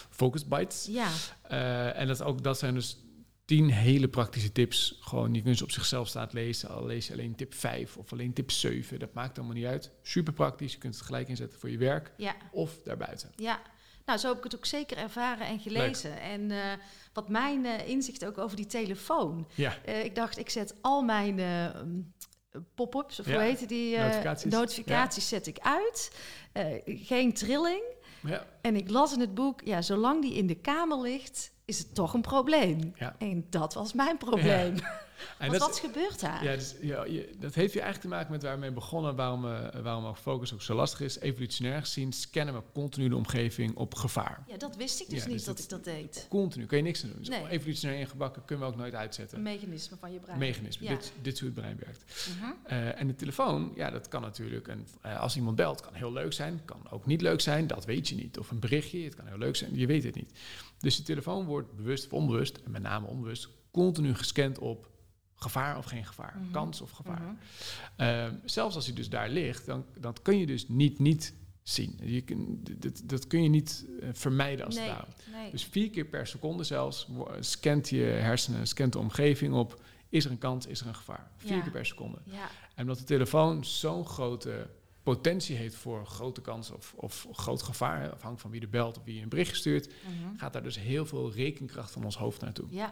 Focus Bites. ja, Eh, en dat, ook, dat zijn dus tien hele praktische tips. Gewoon, je kunt ze op zichzelf staan lezen. Al lees je alleen tip 5 of alleen tip 7. Dat maakt allemaal niet uit. Super praktisch. Je kunt het gelijk inzetten voor je werk ja, of daarbuiten. ja. Nou, zo heb ik het ook zeker ervaren en gelezen. En eh, wat mijn eh, inzicht ook over die telefoon. Ja, Eh, ik dacht, ik zet al mijn eh, mm, pop-ups, of Ja, hoe heet die? notificaties. notificaties zet ik uit. Geen trilling. ja. En ik las in het boek, ja, zolang die in de kamer ligt, is het toch een probleem. Ja. En dat was mijn probleem. En dat, wat gebeurt daar? ja, dus, ja, je, dat heeft hier eigenlijk te maken met waar we mee begonnen. Waarom, eh, waarom ook focus ook zo lastig is. Evolutionair gezien scannen we continu de omgeving op gevaar. Ja, dat wist ik dus Ja, niet dus dat dat- ik dat deed. Continu, kun je niks aan doen. Dus Nee. evolutionair ingebakken kunnen we ook nooit uitzetten. Een mechanisme van je brein. Mechanisme, Ja. dit, dit hoe het brein werkt. Mhm. Eh, en de telefoon, ja, dat kan natuurlijk. En, eh, als iemand belt, kan heel leuk zijn, kan ook niet leuk zijn, dat weet je niet. Of een berichtje, het kan heel leuk zijn, je weet het niet. Dus de telefoon wordt bewust of onbewust, en met name onbewust, continu gescand op gevaar of geen gevaar, Mhm. kans of gevaar. Eh, zelfs als hij dus daar ligt, dan dat kun je dus niet niet zien. Je kun, dat, dat kun je niet eh, vermijden als Nee, het ware. nee. Dus vier keer per seconde zelfs wo- scant je hersenen, scant de omgeving op. Is er een kans, is er een gevaar? Vier Ja. keer per seconde. ja. En omdat de telefoon zo'n grote potentie heeft voor grote kans of, of groot gevaar, hè, afhankelijk van wie er belt of wie een bericht stuurt, Mhm. gaat daar dus heel veel rekenkracht van ons hoofd naartoe. ja.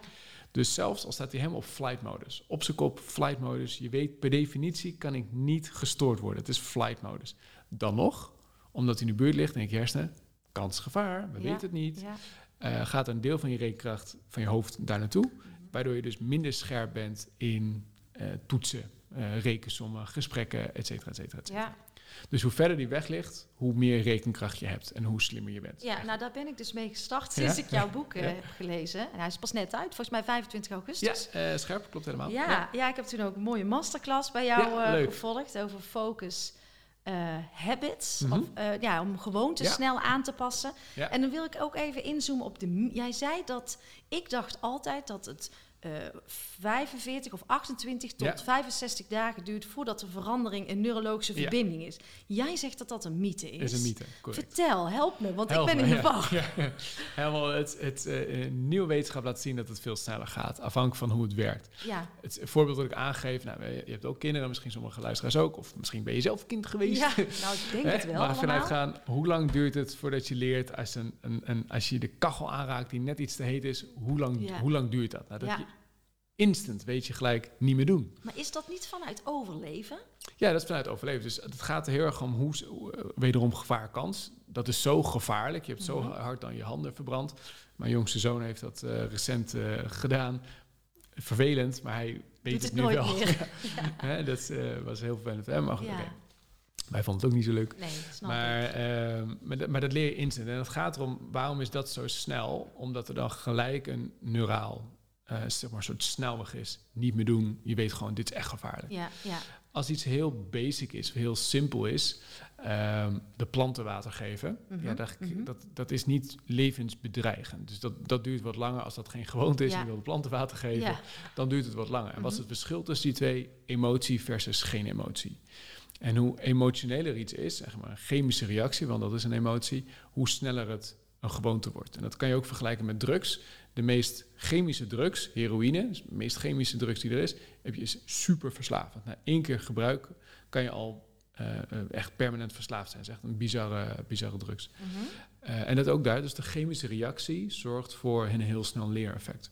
Dus zelfs al staat hij helemaal op flight modus, op zijn kop flight modus, je weet per definitie kan ik niet gestoord worden. Het is flight modus. Dan nog, omdat hij in de buurt ligt, denk je hersenen, kans gevaar, we Ja. weten het niet. ja. Eh, gaat een deel van je rekenkracht van je hoofd daar naartoe, Mhm. waardoor je dus minder scherp bent in eh, toetsen, eh, rekensommen, gesprekken, et cetera, et cetera, et cetera. ja. Dus hoe verder die weg ligt, hoe meer rekenkracht je hebt en hoe slimmer je bent. Ja, nou daar ben ik dus mee gestart sinds Ja? ik jouw boek Ja. heb gelezen. En hij is pas net uit, volgens mij 25 Ja, augustus. eh, scherp, klopt helemaal. Ja, ja. ik heb toen ook een mooie masterclass bij jou Ja, eh, gevolgd over focus eh, habits. Mhm. of, ja, om gewoontes Ja. snel aan te passen. Ja. En dan wil ik ook even inzoomen op de... Jij zei dat... Ik dacht altijd dat het eh 45 of 28 tot Ja. 65 dagen duurt... voordat de verandering een neurologische Ja. verbinding is. Jij zegt dat dat een mythe is. is een mythe, correct. Vertel, help me, want Help ik ben me, in de war. Ja. Helemaal, het, het eh, nieuwe wetenschap laat zien dat het veel sneller gaat, afhankelijk van hoe het werkt. Ja, Het voorbeeld dat ik aangeef, nou, je hebt ook kinderen, misschien sommige luisteraars ook, of misschien ben je zelf kind geweest. ja nou ik denk het wel Maar vanuit gaan, hoe lang duurt het voordat je leert als, een, een, een, als je de kachel aanraakt die net iets te heet is, hoe lang, hoe lang duurt dat? Nou, dat instant weet je gelijk niet meer doen. Maar is dat niet vanuit overleven? Ja, dat is vanuit overleven. Dus het gaat er heel erg om hoe, uh, wederom gevaarkans. Dat is zo gevaarlijk. Je hebt zo Mhm. hard dan je handen verbrand. Mijn jongste zoon heeft dat eh, recent eh, gedaan. Vervelend, maar hij weet het, het nu nooit wel. meer. Hè, dat eh, was heel vervelend voor hem. Maar goed, Ja. oké. Wij vonden het ook niet zo leuk. Nee, snap Maar, ik. ehm, maar, dat, maar dat leer je instant. En het gaat erom, waarom is dat zo snel? Omdat er dan gelijk een neuraal, eh, zeg maar, een soort snelweg is. Niet meer doen. Je weet gewoon, dit is echt gevaarlijk. Ja, ja. Als iets heel basic is, heel simpel is, ehm, de planten water geven, Mhm, ja, dat, mhm. dat, dat is niet levensbedreigend. Dus dat, dat duurt wat langer als dat geen gewoonte is Ja. en je wil de planten water geven, ja. dan duurt het wat langer. En wat is Mhm. het verschil tussen die twee? Emotie versus geen emotie. En hoe emotioneler iets is, zeg maar een chemische reactie, want dat is een emotie, hoe sneller het een gewoonte wordt. En dat kan je ook vergelijken met drugs. De meest chemische drugs, heroïne, dus de meest chemische drugs die er is, heb je is super verslavend. Na één keer gebruiken kan je al eh, eh, echt permanent verslaafd zijn. Dat is echt een bizarre, bizarre drugs. Mhm. Eh, en dat ook daar, dus de chemische reactie zorgt voor een heel snel leereffect.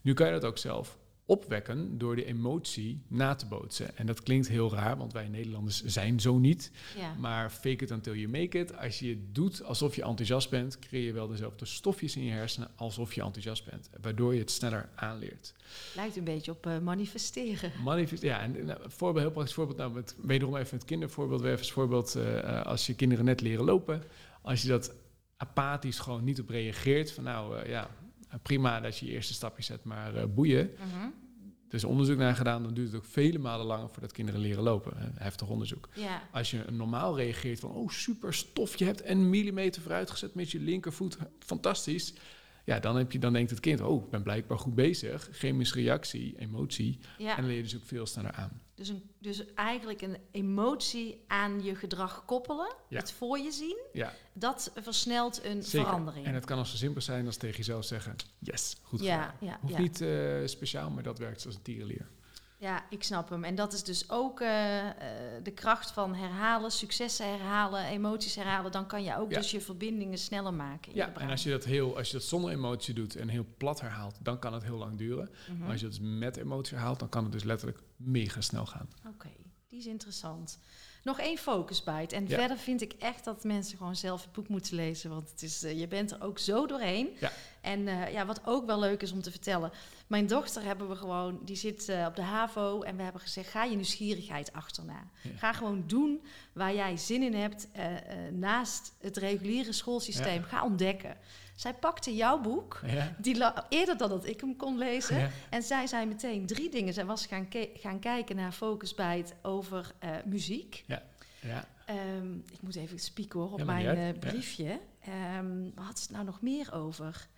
Nu kan je dat ook zelf opwekken door de emotie na te bootsen. En dat klinkt heel raar, want wij Nederlanders zijn zo niet. ja. Maar fake it until you make it. Als je het doet alsof je enthousiast bent, creëer je wel dezelfde stofjes in je hersenen alsof je enthousiast bent. Waardoor je het sneller aanleert. Lijkt een beetje op eh, manifesteren. Manifest, ja, en nou, voorbeeld, heel praktisch voorbeeld, nou, met, wederom even het kindervoorbeeld, weer even als voorbeeld, eh, eh, als je kinderen net leren lopen, als je dat apathisch gewoon niet op reageert, van nou ja, prima dat je je eerste stapje zet, maar eh, boeien. Mhm. Er is onderzoek naar gedaan, dan duurt het ook vele malen langer voordat kinderen leren lopen. Heftig onderzoek. Ja, Als je normaal reageert van, oh super stof, je hebt een millimeter vooruitgezet met je linkervoet, fantastisch. Ja, dan, heb je, dan denkt het kind, oh, ik ben blijkbaar goed bezig. Chemische reactie, emotie. ja. En dan leer je dus ook veel sneller aan. Dus, een, dus eigenlijk een emotie aan je gedrag koppelen, Ja. het voor je zien, Ja, dat versnelt een zeker. verandering. En het kan al zo simpel zijn als tegen jezelf zeggen, yes, goed ja, gedaan. ja, Hoeft ja. niet eh, speciaal, maar dat werkt als een tierenleer. Ja, ik snap hem. En dat is dus ook eh, eh, de kracht van herhalen, successen herhalen, emoties herhalen. Dan kan je ook Ja. dus je verbindingen sneller maken. in je Ja, en als je dat heel, als je dat zonder emotie doet en heel plat herhaalt, dan kan het heel lang duren. Mhm. Maar als je dat met emotie herhaalt, dan kan het dus letterlijk mega snel gaan. Oké, die is interessant. Nog één focusbite. En Ja. verder vind ik echt dat mensen gewoon zelf het boek moeten lezen. Want het is, eh, je bent er ook zo doorheen. Ja. En eh, ja, wat ook wel leuk is om te vertellen. Mijn dochter hebben we gewoon, die zit eh, op de HAVO. En we hebben gezegd, ga je nieuwsgierigheid achterna. Ja. Ga gewoon doen waar jij zin in hebt. naast het reguliere schoolsysteem. Ga ontdekken. Zij pakte jouw boek. Ja, Die eerder dan dat ik hem kon lezen. ja, En zij zei meteen drie dingen. Zij was gaan, gaan kijken naar Focusbite over eh, muziek. ja. Ehm, ik moet even spieken hoor op mijn eh, ja. briefje. Ehm, wat had ze het nou nog meer over?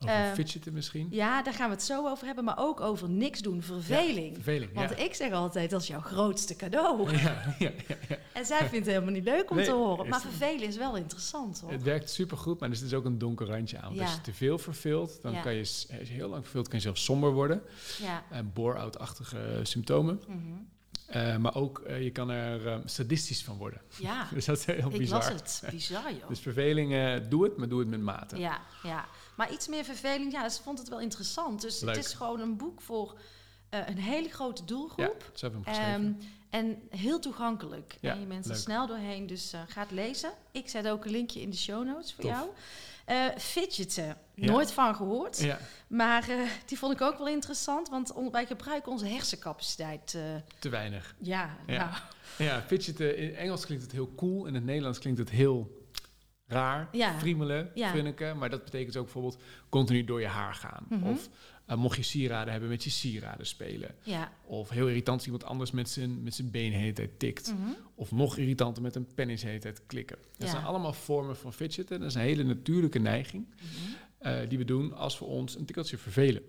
Over Eh, fidgeten misschien. Ja, daar gaan we het zo over hebben. Maar ook over niks doen, verveling. Verveling, Want ja. ik zeg altijd, dat is jouw grootste cadeau. Ja, ja, ja, ja. En zij vindt het helemaal niet leuk om Nee, te horen. Maar vervelen is wel interessant hoor. Het werkt supergoed, maar er zit dus ook een donker randje aan. Ja. Als je te veel verveelt, dan Ja. kan je, s- als je heel lang verveelt, kan je zelfs somber worden. Ja. En bore-out-achtige symptomen. Mhm. Eh, maar ook, eh, je kan er eh, sadistisch van worden. ja, Dus dat is heel ik bizar. las het. Bizar joh. Dus verveling, doe het, maar doe het met mate. Ja, ja. Maar iets meer verveling, ja, ze vond het wel interessant. Dus Leuk. het is gewoon een boek voor eh, een hele grote Ja, doelgroep. zo hebben we hem geschreven. Ehm, en heel toegankelijk. Ja, en je leuk. snel doorheen, dus eh, ga het lezen. Ik zet ook een linkje in de show notes voor Tof. jou. Eh fidgeten, Ja. nooit van gehoord. ja, Maar die vond ik ook wel interessant, want on- wij gebruiken onze hersencapaciteit. te weinig. ja, Ja. nou, Ja, fidgeten, in Engels klinkt het heel cool, in het Nederlands klinkt het heel raar, Ja. friemelen, Ja. Maar dat betekent ook bijvoorbeeld continu door je haar gaan. Mhm. Of eh, mocht je sieraden hebben, met je sieraden spelen. ja. Of heel irritant iemand anders met zijn, met zijn been de hele tijd tikt. Mhm. Of nog irritanter met een pen is de hele tijd klikken. Dat Ja. zijn allemaal vormen van fidgeten. Dat is een hele natuurlijke neiging Mhm. eh, die we doen als we ons een tikkeltje vervelen.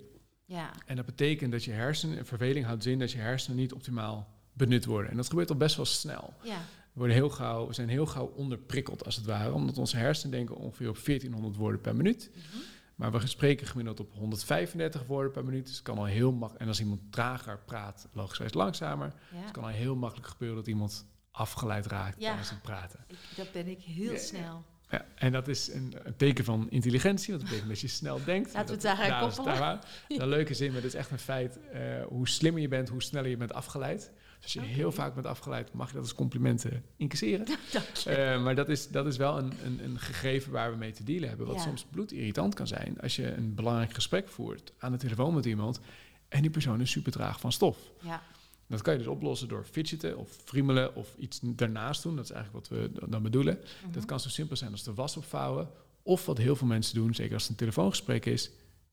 Ja, En dat betekent dat je hersenen, en verveling houdt zin dat je hersenen niet optimaal benut worden. En dat gebeurt al best wel snel. ja, worden heel gauw, we zijn heel gauw onderprikkeld als het ware, omdat onze hersenen denken ongeveer op 1400 woorden per minuut. Mhm. Maar we spreken gemiddeld op 135 woorden per minuut. Dus het kan al heel makkelijk. En als iemand trager praat, logischwijs langzamer. ja. Het kan al heel makkelijk gebeuren dat iemand afgeleid raakt Ja. tijdens het praten. Ik, dat ben ik heel Ja. snel. Ja, En dat is een, een teken van intelligentie, want dat betekent dat je snel denkt. Laten we het daar nou, koppelen. daar- Een leuke zin, maar dat is echt een feit. Eh, hoe slimmer je bent, hoe sneller je bent afgeleid. Dus als je Oké. heel vaak bent afgeleid, mag je dat als complimenten incasseren. Dank je. Eh, maar dat is, dat is wel een, een, een gegeven waar we mee te dealen hebben. Wat Ja. soms bloedirritant kan zijn als je een belangrijk gesprek voert aan de telefoon met iemand en die persoon is super traag van stof. Ja, Dat kan je dus oplossen door fidgeten of friemelen of iets daarnaast doen. Dat is eigenlijk wat we dan bedoelen. Mhm. Dat kan zo simpel zijn als de was opvouwen. Of wat heel veel mensen doen, zeker als het een telefoongesprek is,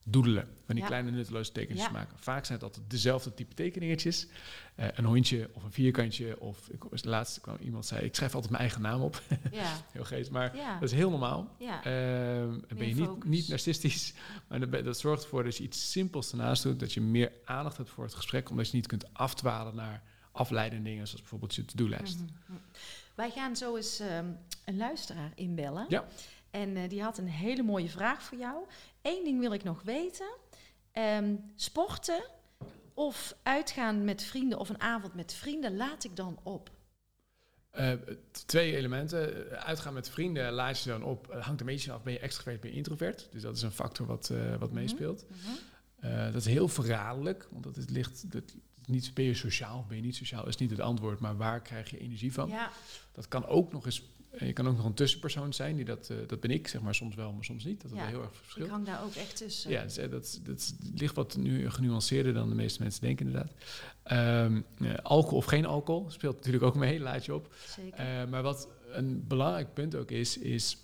doedelen. Van die Ja. kleine nutteloze tekeningen Ja. maken. Vaak zijn het altijd dezelfde type tekeningetjes. Eh, een hondje of een vierkantje. Of ik, laatst kwam iemand zei, ik schrijf altijd mijn eigen naam op. ja, heel geest, maar ja. dat is heel normaal. ja. Ehm, ben je niet, focus. niet narcistisch, maar dat, dat zorgt ervoor dat je iets simpels ernaast doet, dat je meer aandacht hebt voor het gesprek, omdat je niet kunt afdwalen naar afleidende dingen, zoals bijvoorbeeld je to-do-lijst. Mhm, mhm. Wij gaan zo eens ehm, een luisteraar inbellen. Ja. En eh, die had een hele mooie vraag voor jou. Eén ding wil ik nog weten. Ehm, sporten of uitgaan met vrienden of een avond met vrienden laat ik dan op? Eh, twee elementen. Eh, Uitgaan met vrienden laat je dan op. Het hangt een beetje af, ben je extrovert, ben je introvert. Dus dat is een factor wat, eh, wat Mhm. meespeelt. Mhm. Eh, dat is heel verraderlijk, want dat is, ligt... Dat, niet, ben je sociaal, ben je niet sociaal, is niet het antwoord, maar waar krijg je energie van? Ja, Dat kan ook nog eens, eh, je kan ook nog een tussenpersoon zijn, die dat, eh, dat ben ik, zeg maar, soms wel, maar soms niet. Dat is Ja, wel heel erg ik verschil. hang daar ook echt tussen. Ja, dus, eh, dat, dat ligt wat nu genuanceerder dan de meeste mensen denken, inderdaad. Ehm, eh, alcohol of geen alcohol speelt natuurlijk ook mee, laat je op. Zeker. Maar wat een belangrijk punt ook is, is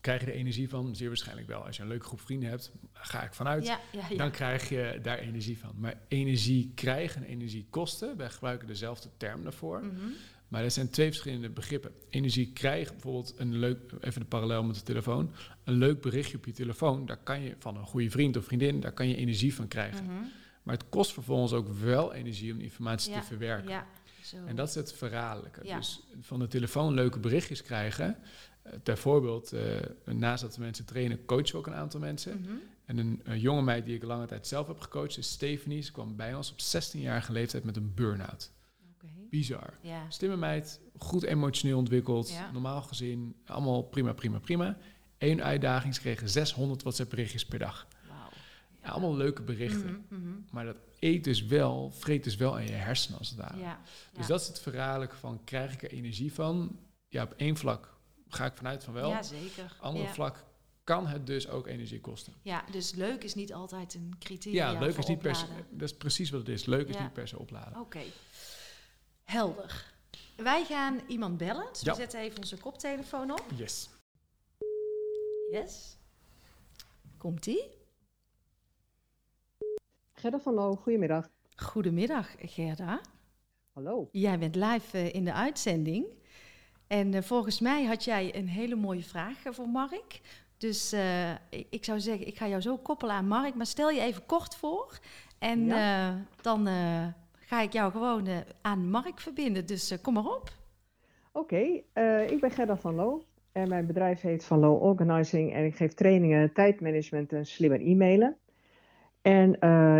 krijg je er energie van? Zeer waarschijnlijk wel. Als je een leuke groep vrienden hebt, ga ik vanuit. ja, ja, ja. Dan krijg je daar energie van. Maar energie krijgen en energie kosten, wij gebruiken dezelfde term daarvoor. Mhm. Maar er zijn twee verschillende begrippen. Energie krijgen, bijvoorbeeld een leuk, even de parallel met de telefoon. Een leuk berichtje op je telefoon, daar kan je van een goede vriend of vriendin, daar kan je energie van krijgen. Mhm. Maar het kost vervolgens ook wel energie om die informatie Ja, te verwerken. Ja, zo. En dat is het verraderlijke. Ja. Dus van de telefoon leuke berichtjes krijgen. Uh, ter voorbeeld, eh, naast dat we mensen trainen, coachen we ook een aantal mensen. Mhm. En een, een jonge meid die ik lange tijd zelf heb gecoacht is Stephanie. Ze kwam bij ons op 16-jarige leeftijd met een burn-out. Bizar. Ja. Slimme meid, goed emotioneel ontwikkeld, Ja. normaal gezin, allemaal prima, prima, prima. Eén uitdaging, ze kregen 600 WhatsApp berichtjes per dag. Ja, allemaal leuke berichten. Mhm, mhm. Maar dat eet dus wel, vreet dus wel aan je hersenen als het ware. Ja. Dus dat is het verraderlijke van, krijg ik er energie van? Ja, op één vlak ga ik vanuit van wel. Ja, zeker. Ander vlak kan het dus ook energie kosten. Ja, dus leuk is niet altijd een criterium. Ja, leuk is niet per se, dat is precies wat het is. Leuk is niet per se opladen. Oké. Helder. Wij gaan iemand bellen. Dus Ja. we zetten even onze koptelefoon op. Yes. Yes. Komt-ie? Gerda van Loo, goedemiddag. Goedemiddag, Gerda. Hallo. Jij bent live eh, in de uitzending. En eh, volgens mij had jij een hele mooie vraag eh, voor Mark. Dus eh, ik, ik zou zeggen, ik ga jou zo koppelen aan Mark. Maar stel je even kort voor. En eh, dan eh, ga ik jou gewoon eh, aan Mark verbinden. Dus eh, kom maar op. Oké, eh, ik ben Gerda van Loo en mijn bedrijf heet Van Loo Organizing en ik geef trainingen tijdmanagement en slimmer e-mailen. En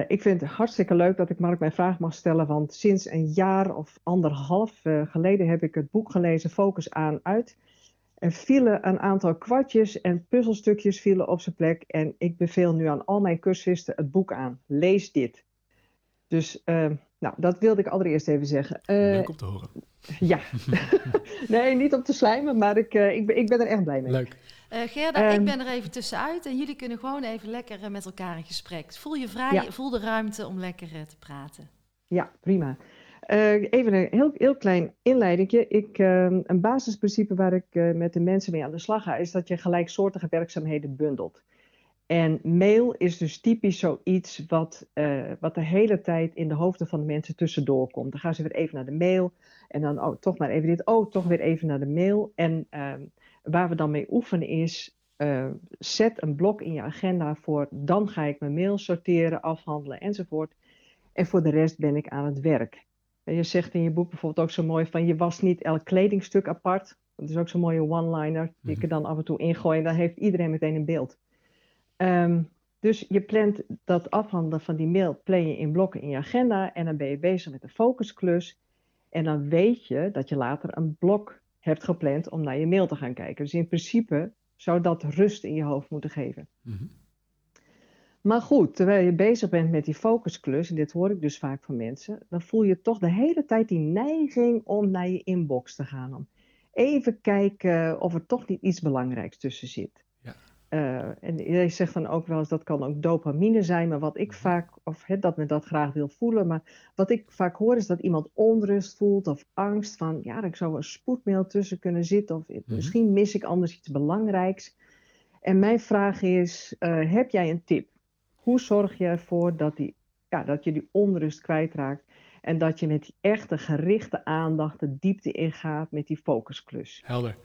ik vind het hartstikke leuk dat ik Mark mijn vraag mag stellen, want sinds een jaar of anderhalf geleden heb ik het boek gelezen Focus aan uit. Er vielen een aantal kwartjes en puzzelstukjes vielen op zijn plek en ik beveel nu aan al mijn cursisten het boek aan. Lees dit. Dus eh, nou, dat wilde ik allereerst even zeggen. Eh, Leuk om te horen. ja, nee, niet om te slijmen, maar ik, eh, ik, ben, ik ben er echt blij mee. Leuk. Eh Gerda, ik Ehm. ben er even tussenuit. En jullie kunnen gewoon even lekker met elkaar in gesprek. Voel je vrij, Ja. voel de ruimte om lekker te praten. Ja, prima. Eh, even een heel, heel klein inleidingje. Ik, eh, een basisprincipe waar ik eh, met de mensen mee aan de slag ga, is dat je gelijksoortige werkzaamheden bundelt. En mail is dus typisch zoiets wat, eh, wat de hele tijd in de hoofden van de mensen tussendoor komt. Dan gaan ze weer even naar de mail en dan oh, toch maar even dit, oh, toch weer even naar de mail. En ehm, waar we dan mee oefenen is, eh, zet een blok in je agenda voor, dan ga ik mijn mail sorteren, afhandelen enzovoort. En voor de rest ben ik aan het werk. En je zegt in je boek bijvoorbeeld ook zo mooi van je was niet elk kledingstuk apart. Dat is ook zo'n mooie one-liner die ik er dan af en toe ingooi. En dan heeft iedereen meteen een beeld. Ehm, dus je plant dat afhandelen van die mail plan je in blokken in je agenda. En dan ben je bezig met de focusklus. En dan weet je dat je later een blok hebt gepland om naar je mail te gaan kijken. Dus in principe zou dat rust in je hoofd moeten geven. Mhm. Maar goed, terwijl je bezig bent met die focusklus, en dit hoor ik dus vaak van mensen, dan voel je toch de hele tijd die neiging om naar je inbox te gaan. Om even kijken of er toch niet iets belangrijks tussen zit. Uh, en je zegt dan ook wel eens dat kan ook dopamine zijn, maar wat ik Mhm. vaak, of he, dat men dat graag wil voelen, maar wat ik vaak hoor is dat iemand onrust voelt of angst van, ja, er zou een spoedmail tussen kunnen zitten of misschien mis ik anders iets belangrijks. En mijn vraag is, uh, heb jij een tip? Hoe zorg je ervoor dat, die, ja, dat je die onrust kwijtraakt en dat je met die echte gerichte aandacht de diepte ingaat met die focusklus? Helder.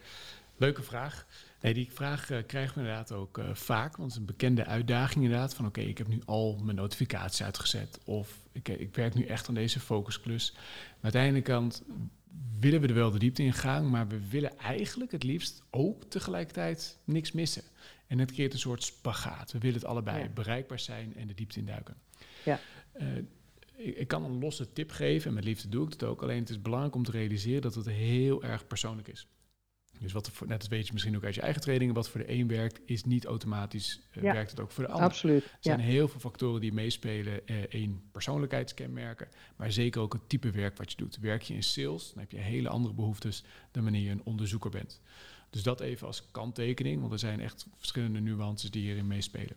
Leuke vraag. Nee, die vraag uh, krijgen we inderdaad ook uh, vaak. Want het is een bekende uitdaging inderdaad. Van oké, okay, ik heb nu al mijn notificatie uitgezet. Of ik, ik, werk nu echt aan deze focusklus. Maar uiteindelijk kant willen we er wel de diepte in gaan. Maar we willen eigenlijk het liefst ook tegelijkertijd niks missen. En het creëert een soort spagaat. We willen het allebei ja. bereikbaar zijn en de diepte induiken. Ja. Uh, ik, ik, kan een losse tip geven en met liefde doe ik het ook. Alleen het is belangrijk om te realiseren dat het heel erg persoonlijk is. Dus wat voor, net als weet je misschien ook uit je eigen trainingen, wat voor de een werkt, is niet automatisch uh, ja. werkt het ook voor de ander. Absoluut. Er zijn heel veel factoren die meespelen. Eén, uh, persoonlijkheidskenmerken, maar zeker ook het type werk wat je doet. Werk je in sales, dan heb je hele andere behoeftes dan wanneer je een onderzoeker bent. Dus dat even als kanttekening, want er zijn echt verschillende nuances die hierin meespelen.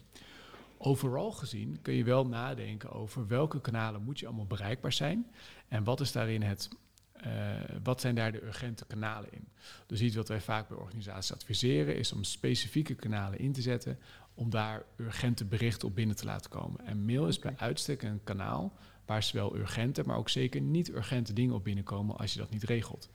Overal gezien kun je wel nadenken over welke kanalen moet je allemaal bereikbaar zijn en wat is daarin het, uh, wat zijn daar de urgente kanalen in. Dus iets wat wij vaak bij organisaties adviseren is om specifieke kanalen in te zetten om daar urgente berichten op binnen te laten komen. En mail is bij uitstek een kanaal waar zowel urgente, maar ook zeker niet urgente dingen op binnenkomen als je dat niet regelt.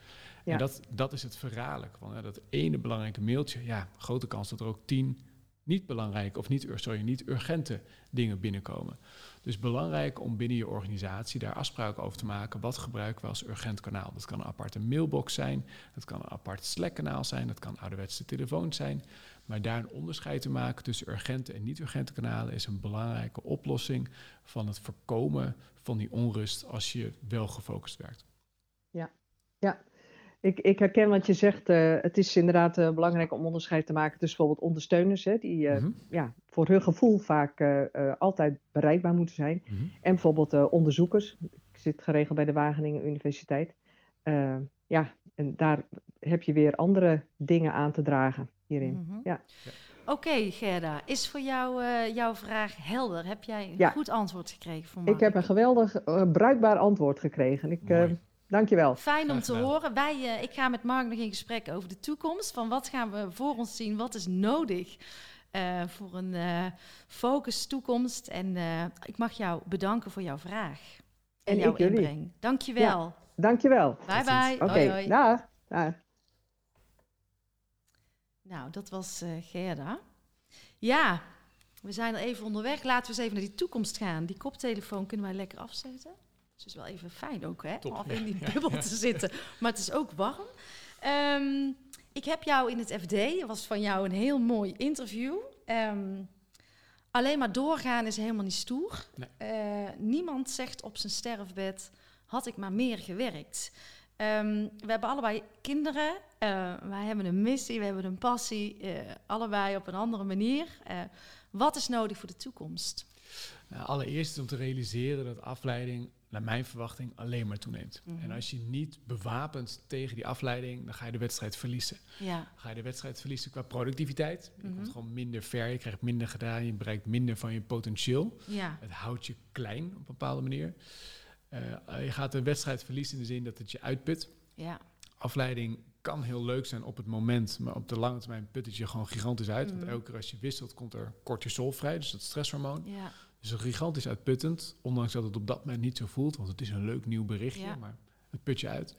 Ja. En dat, dat is het verraderlijk. Want hè, dat ene belangrijke mailtje, ja, grote kans dat er ook tien niet belangrijke of niet, sorry, niet urgente dingen binnenkomen. Dus belangrijk om binnen je organisatie daar afspraken over te maken. Wat gebruiken we als urgent kanaal? Dat kan een aparte mailbox zijn, dat kan een apart Slack-kanaal zijn, dat kan ouderwetse telefoons zijn. Maar daar een onderscheid te maken tussen urgente en niet-urgente kanalen is een belangrijke oplossing van het voorkomen van die onrust als je wel gefocust werkt. Ja, ja. Ik, ik herken wat je zegt. Uh, het is inderdaad uh, belangrijk om onderscheid te maken tussen bijvoorbeeld ondersteuners, hè, die uh, mm-hmm. ja, voor hun gevoel vaak altijd bereikbaar moeten zijn. Mm-hmm. En bijvoorbeeld onderzoekers. Ik zit geregeld bij de Wageningen Universiteit. ja, en daar heb je weer andere dingen aan te dragen hierin. Mm-hmm. Ja. ja. Oké, okay, Gerda, is voor jou jouw vraag helder? Heb jij een ja. goed antwoord gekregen van Ik heb een geweldig bruikbaar antwoord gekregen. Ik, Dankjewel. Fijn om te horen. Wij, uh, ik ga met Mark nog in gesprek over de toekomst. Van wat gaan we voor ons zien? Wat is nodig uh, voor een uh, focus toekomst? En ik mag jou bedanken voor jouw vraag. En, en jouw ik jullie. inbreng. Dankjewel. Ja, dankjewel. Bye bye. Oké, okay, dag. Nou, dat was Gerda. Ja, we zijn er even onderweg. Laten we eens even naar die toekomst gaan. Die koptelefoon kunnen wij lekker afzetten. Het is wel even fijn ook, hè? Top, om ja, in die bubbel te zitten. Maar het is ook warm. Um, ik heb jou in het FD, dat was van jou een heel mooi interview. Um, alleen maar doorgaan is helemaal niet stoer. Nee. Uh, niemand zegt op zijn sterfbed, had ik maar meer gewerkt. Um, we hebben allebei kinderen. Uh, wij hebben een missie, we hebben een passie. Uh, allebei op een andere manier. wat is nodig voor de toekomst? Nou, allereerst om te realiseren dat afleiding naar mijn verwachting alleen maar toeneemt. Mhm. En als je niet bewapend tegen die afleiding, dan ga je de wedstrijd verliezen. Ja. Dan ga je de wedstrijd verliezen qua productiviteit. Je Mhm. komt gewoon minder ver, je krijgt minder gedaan, je bereikt minder van je potentieel. Ja. Het houdt je klein op een bepaalde manier. Uh, je gaat de wedstrijd verliezen in de zin dat het je uitput. Ja. Afleiding kan heel leuk zijn op het moment, maar op de lange termijn put het je gewoon gigantisch uit. Mhm. Want elke keer als je wisselt, komt er cortisol vrij, dus dat stresshormoon. Ja. Dus gigantisch uitputtend, ondanks dat het op dat moment niet zo voelt, want het is een leuk nieuw berichtje, Ja. maar het put je uit.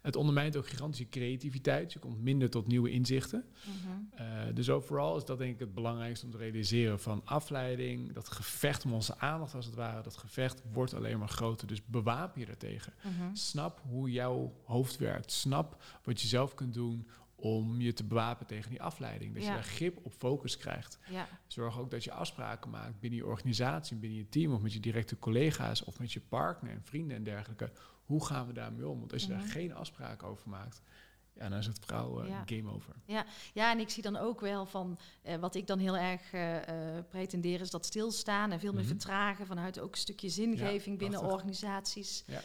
Het ondermijnt ook gigantisch je creativiteit, je komt minder tot nieuwe inzichten. Mhm. Uh, dus overal is dat denk ik het belangrijkste om te realiseren van afleiding, dat gevecht om onze aandacht als het ware, dat gevecht wordt alleen maar groter, dus bewapen je daartegen. Mhm. Snap hoe jouw hoofd werkt, snap wat je zelf kunt doen om je te bewapenen tegen die afleiding. Dat Ja. je daar grip op focus krijgt. Ja. Zorg ook dat je afspraken maakt binnen je organisatie, binnen je team of met je directe collega's of met je partner en vrienden en dergelijke. Hoe gaan we daarmee om? Want als je Mhm. daar geen afspraken over maakt, ja, dan is het verhaal eh, Ja. game over. Ja, en ik zie dan ook wel van eh, wat ik dan heel erg eh, pretendeer is dat stilstaan en veel meer Mhm. vertragen vanuit ook een stukje zingeving binnen organisaties. Ja.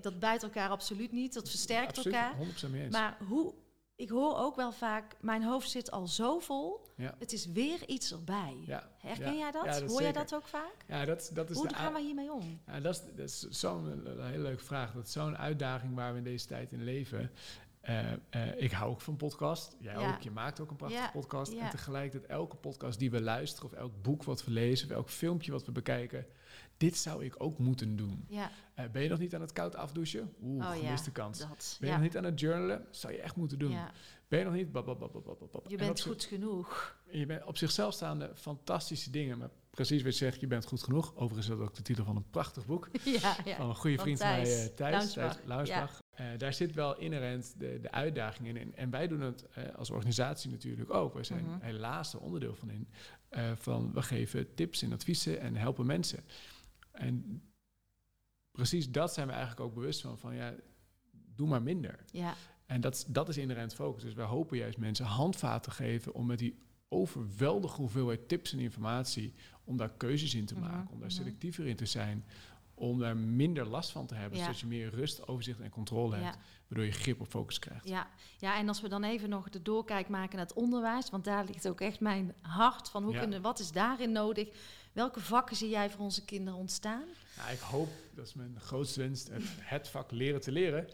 Dat bijt elkaar absoluut niet, dat versterkt Absoluut, elkaar. 100% mee eens. Maar hoe, ik hoor ook wel vaak, mijn hoofd zit al zo vol, Ja. het is weer iets erbij. ja. Herken ja. jij dat? Hoor jij dat ook vaak? Ja, dat, dat is Hoe de gaan we hiermee om? Ja, dat is, dat is zo'n eh, hele leuke vraag. Dat is zo'n uitdaging waar we in deze tijd in leven. Eh, eh, ik hou ook van podcast. Jij Ja. ook. Je maakt ook een prachtige Ja, podcast. ja. En tegelijkertijd elke podcast die we luisteren... of elk boek wat we lezen... of elk filmpje wat we bekijken... dit zou ik ook moeten doen. Ja, Eh, ben je nog niet aan het koud afdouchen? Oeh, oh ja, gemiste kans. dat. Ben je ja. nog niet aan het journalen? Zou je echt moeten doen. Ben je nog niet... Bab, bab, bab. Je bent goed genoeg. je bent op zichzelf staande fantastische dingen. Maar precies wat je zegt, je bent goed genoeg. Overigens is dat ook de titel van een prachtig boek. ja, ja. Van een goede vriend van mij, eh, Thijs. Launsbach. Thijs Launsbach. Eh, daar zit wel inherent de, de uitdaging in. En, en wij doen het eh, als organisatie natuurlijk ook. Wij zijn Mhm. helaas er onderdeel van in. Eh, van we geven tips en adviezen en helpen mensen. En precies dat zijn we eigenlijk ook bewust van. Van ja, doe maar minder. Ja, En dat, dat is inherent focus. Dus wij hopen juist mensen handvaten te geven om met die overweldige hoeveelheid tips en informatie, om daar keuzes in te Mhm, maken, om daar mhm. selectiever in te zijn, om daar minder last van te hebben, Ja. zodat je meer rust, overzicht en controle hebt, ja. waardoor je grip op focus krijgt. Ja, ja, en als we dan even nog de doorkijk maken naar het onderwijs, want daar ligt ook echt mijn hart van hoe Ja. kunnen, wat is daarin nodig? Welke vakken zie jij voor onze kinderen ontstaan? Nou, ik hoop, dat is mijn grootste wens, het, het vak leren te leren,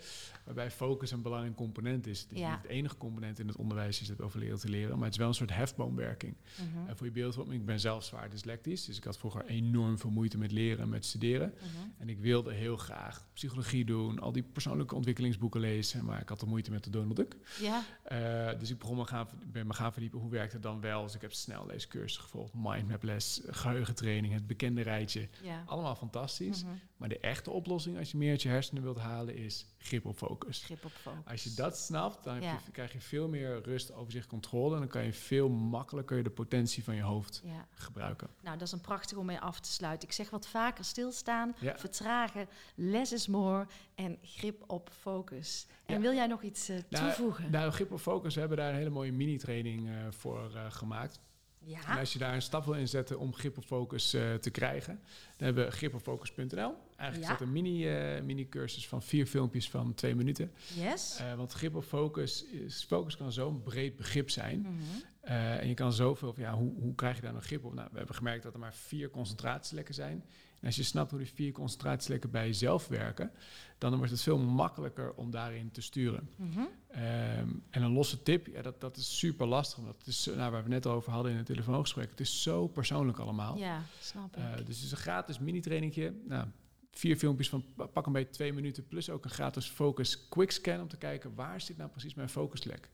waarbij focus een belangrijk component is. Het is Ja. niet het enige component in het onderwijs is het over leren te leren, maar het is wel een soort hefboomwerking. Mhm, En voor je beeldvorming, ik ben zelf zwaar dyslectisch, dus ik had vroeger enorm veel moeite met leren en met studeren. mhm. En ik wilde heel graag psychologie doen, al die persoonlijke ontwikkelingsboeken lezen, maar ik had er moeite met de Donald Duck. Ja, Eh, dus ik begon me gaan, ben me gaan verdiepen, hoe werkt het dan wel? Dus ik heb snel deze cursus gevolgd, mindmaples, geheugentraining, het bekende rijtje. ja. Allemaal fantastisch. Mhm. Maar de echte oplossing als je meer uit je hersenen wilt halen is grip op focus. Grip op focus. Als je dat snapt, dan heb Ja. je, krijg je veel meer rust, overzicht, controle. En dan kan je veel makkelijker de potentie van je hoofd Ja, gebruiken. nou dat is een prachtig om mee af te sluiten. Ik zeg wat vaker stilstaan, Ja. vertragen, less is more en grip op focus. En wil jij nog iets eh, Nou, toevoegen? Nou, grip op focus, we hebben daar een hele mooie mini-training eh, voor eh, gemaakt. En ja, als je daar een stap wil inzetten om grip op focus te krijgen, dan hebben we gripopfocus.nl. Eigenlijk Ja. is dat een mini, eh, mini-cursus van vier filmpjes van twee minuten. yes. Eh, want grip op focus, is, focus kan zo'n breed begrip zijn. Mhm. Eh, en je kan zoveel, van, ja, hoe, hoe krijg je daar nou grip op? Nou, we hebben gemerkt dat er maar vier concentratielekken zijn. En als je snapt hoe die vier concentratielekken bij jezelf werken, dan wordt het veel makkelijker om daarin te sturen. Mhm. Ehm, en een losse tip, ja, dat, dat is super lastig. Want het is, nou, waar we het net over hadden in het telefoongesprek, het is zo persoonlijk allemaal. Ja, snap ik. Dus het is een gratis mini-trainingje. Nou, vier filmpjes van pa- pak een beetje twee minuten, plus ook een gratis focus quick scan om te kijken waar zit nou precies mijn focuslek.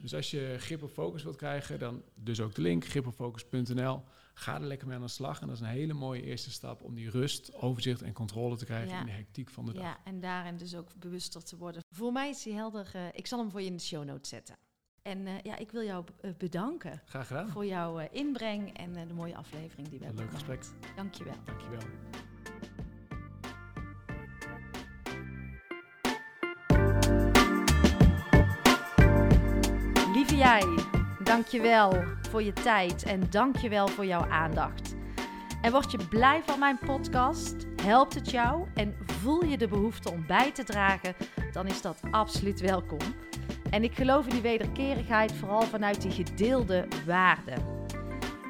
Dus als je grip op focus wilt krijgen, dan dus ook de link gripopfocus.nl. Ga er lekker mee aan de slag. En dat is een hele mooie eerste stap om die rust, overzicht en controle te krijgen Ja. in de hectiek van de dag. Ja, en daarin dus ook bewuster te worden. Voor mij is die helder. eh, ik zal hem voor je in de show notes zetten. En eh, ja, ik wil jou eh, bedanken Graag gedaan. voor jouw inbreng en de mooie aflevering die we hebben leuk gesprek. Dankjewel. Dankjewel. Lieve jij, dankjewel voor je tijd en dankjewel voor jouw aandacht. En word je blij van mijn podcast? Helpt het jou en voel je de behoefte om bij te dragen? Dan is dat absoluut welkom. En ik geloof in die wederkerigheid vooral vanuit die gedeelde waarden.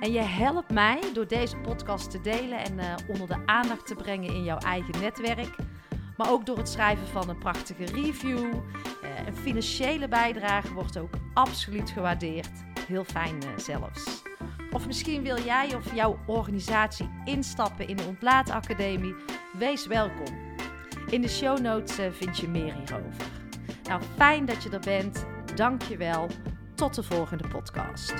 En je helpt mij door deze podcast te delen en eh, onder de aandacht te brengen in jouw eigen netwerk. Maar ook door het schrijven van een prachtige review. Eh, een financiële bijdrage wordt ook absoluut gewaardeerd. Heel fijn eh, zelfs. Of misschien wil jij of jouw organisatie instappen in de Ontlaatacademie? Wees welkom. In de show notes eh, vind je meer hierover. Nou, fijn dat je er bent. Dank je wel. Tot de volgende podcast.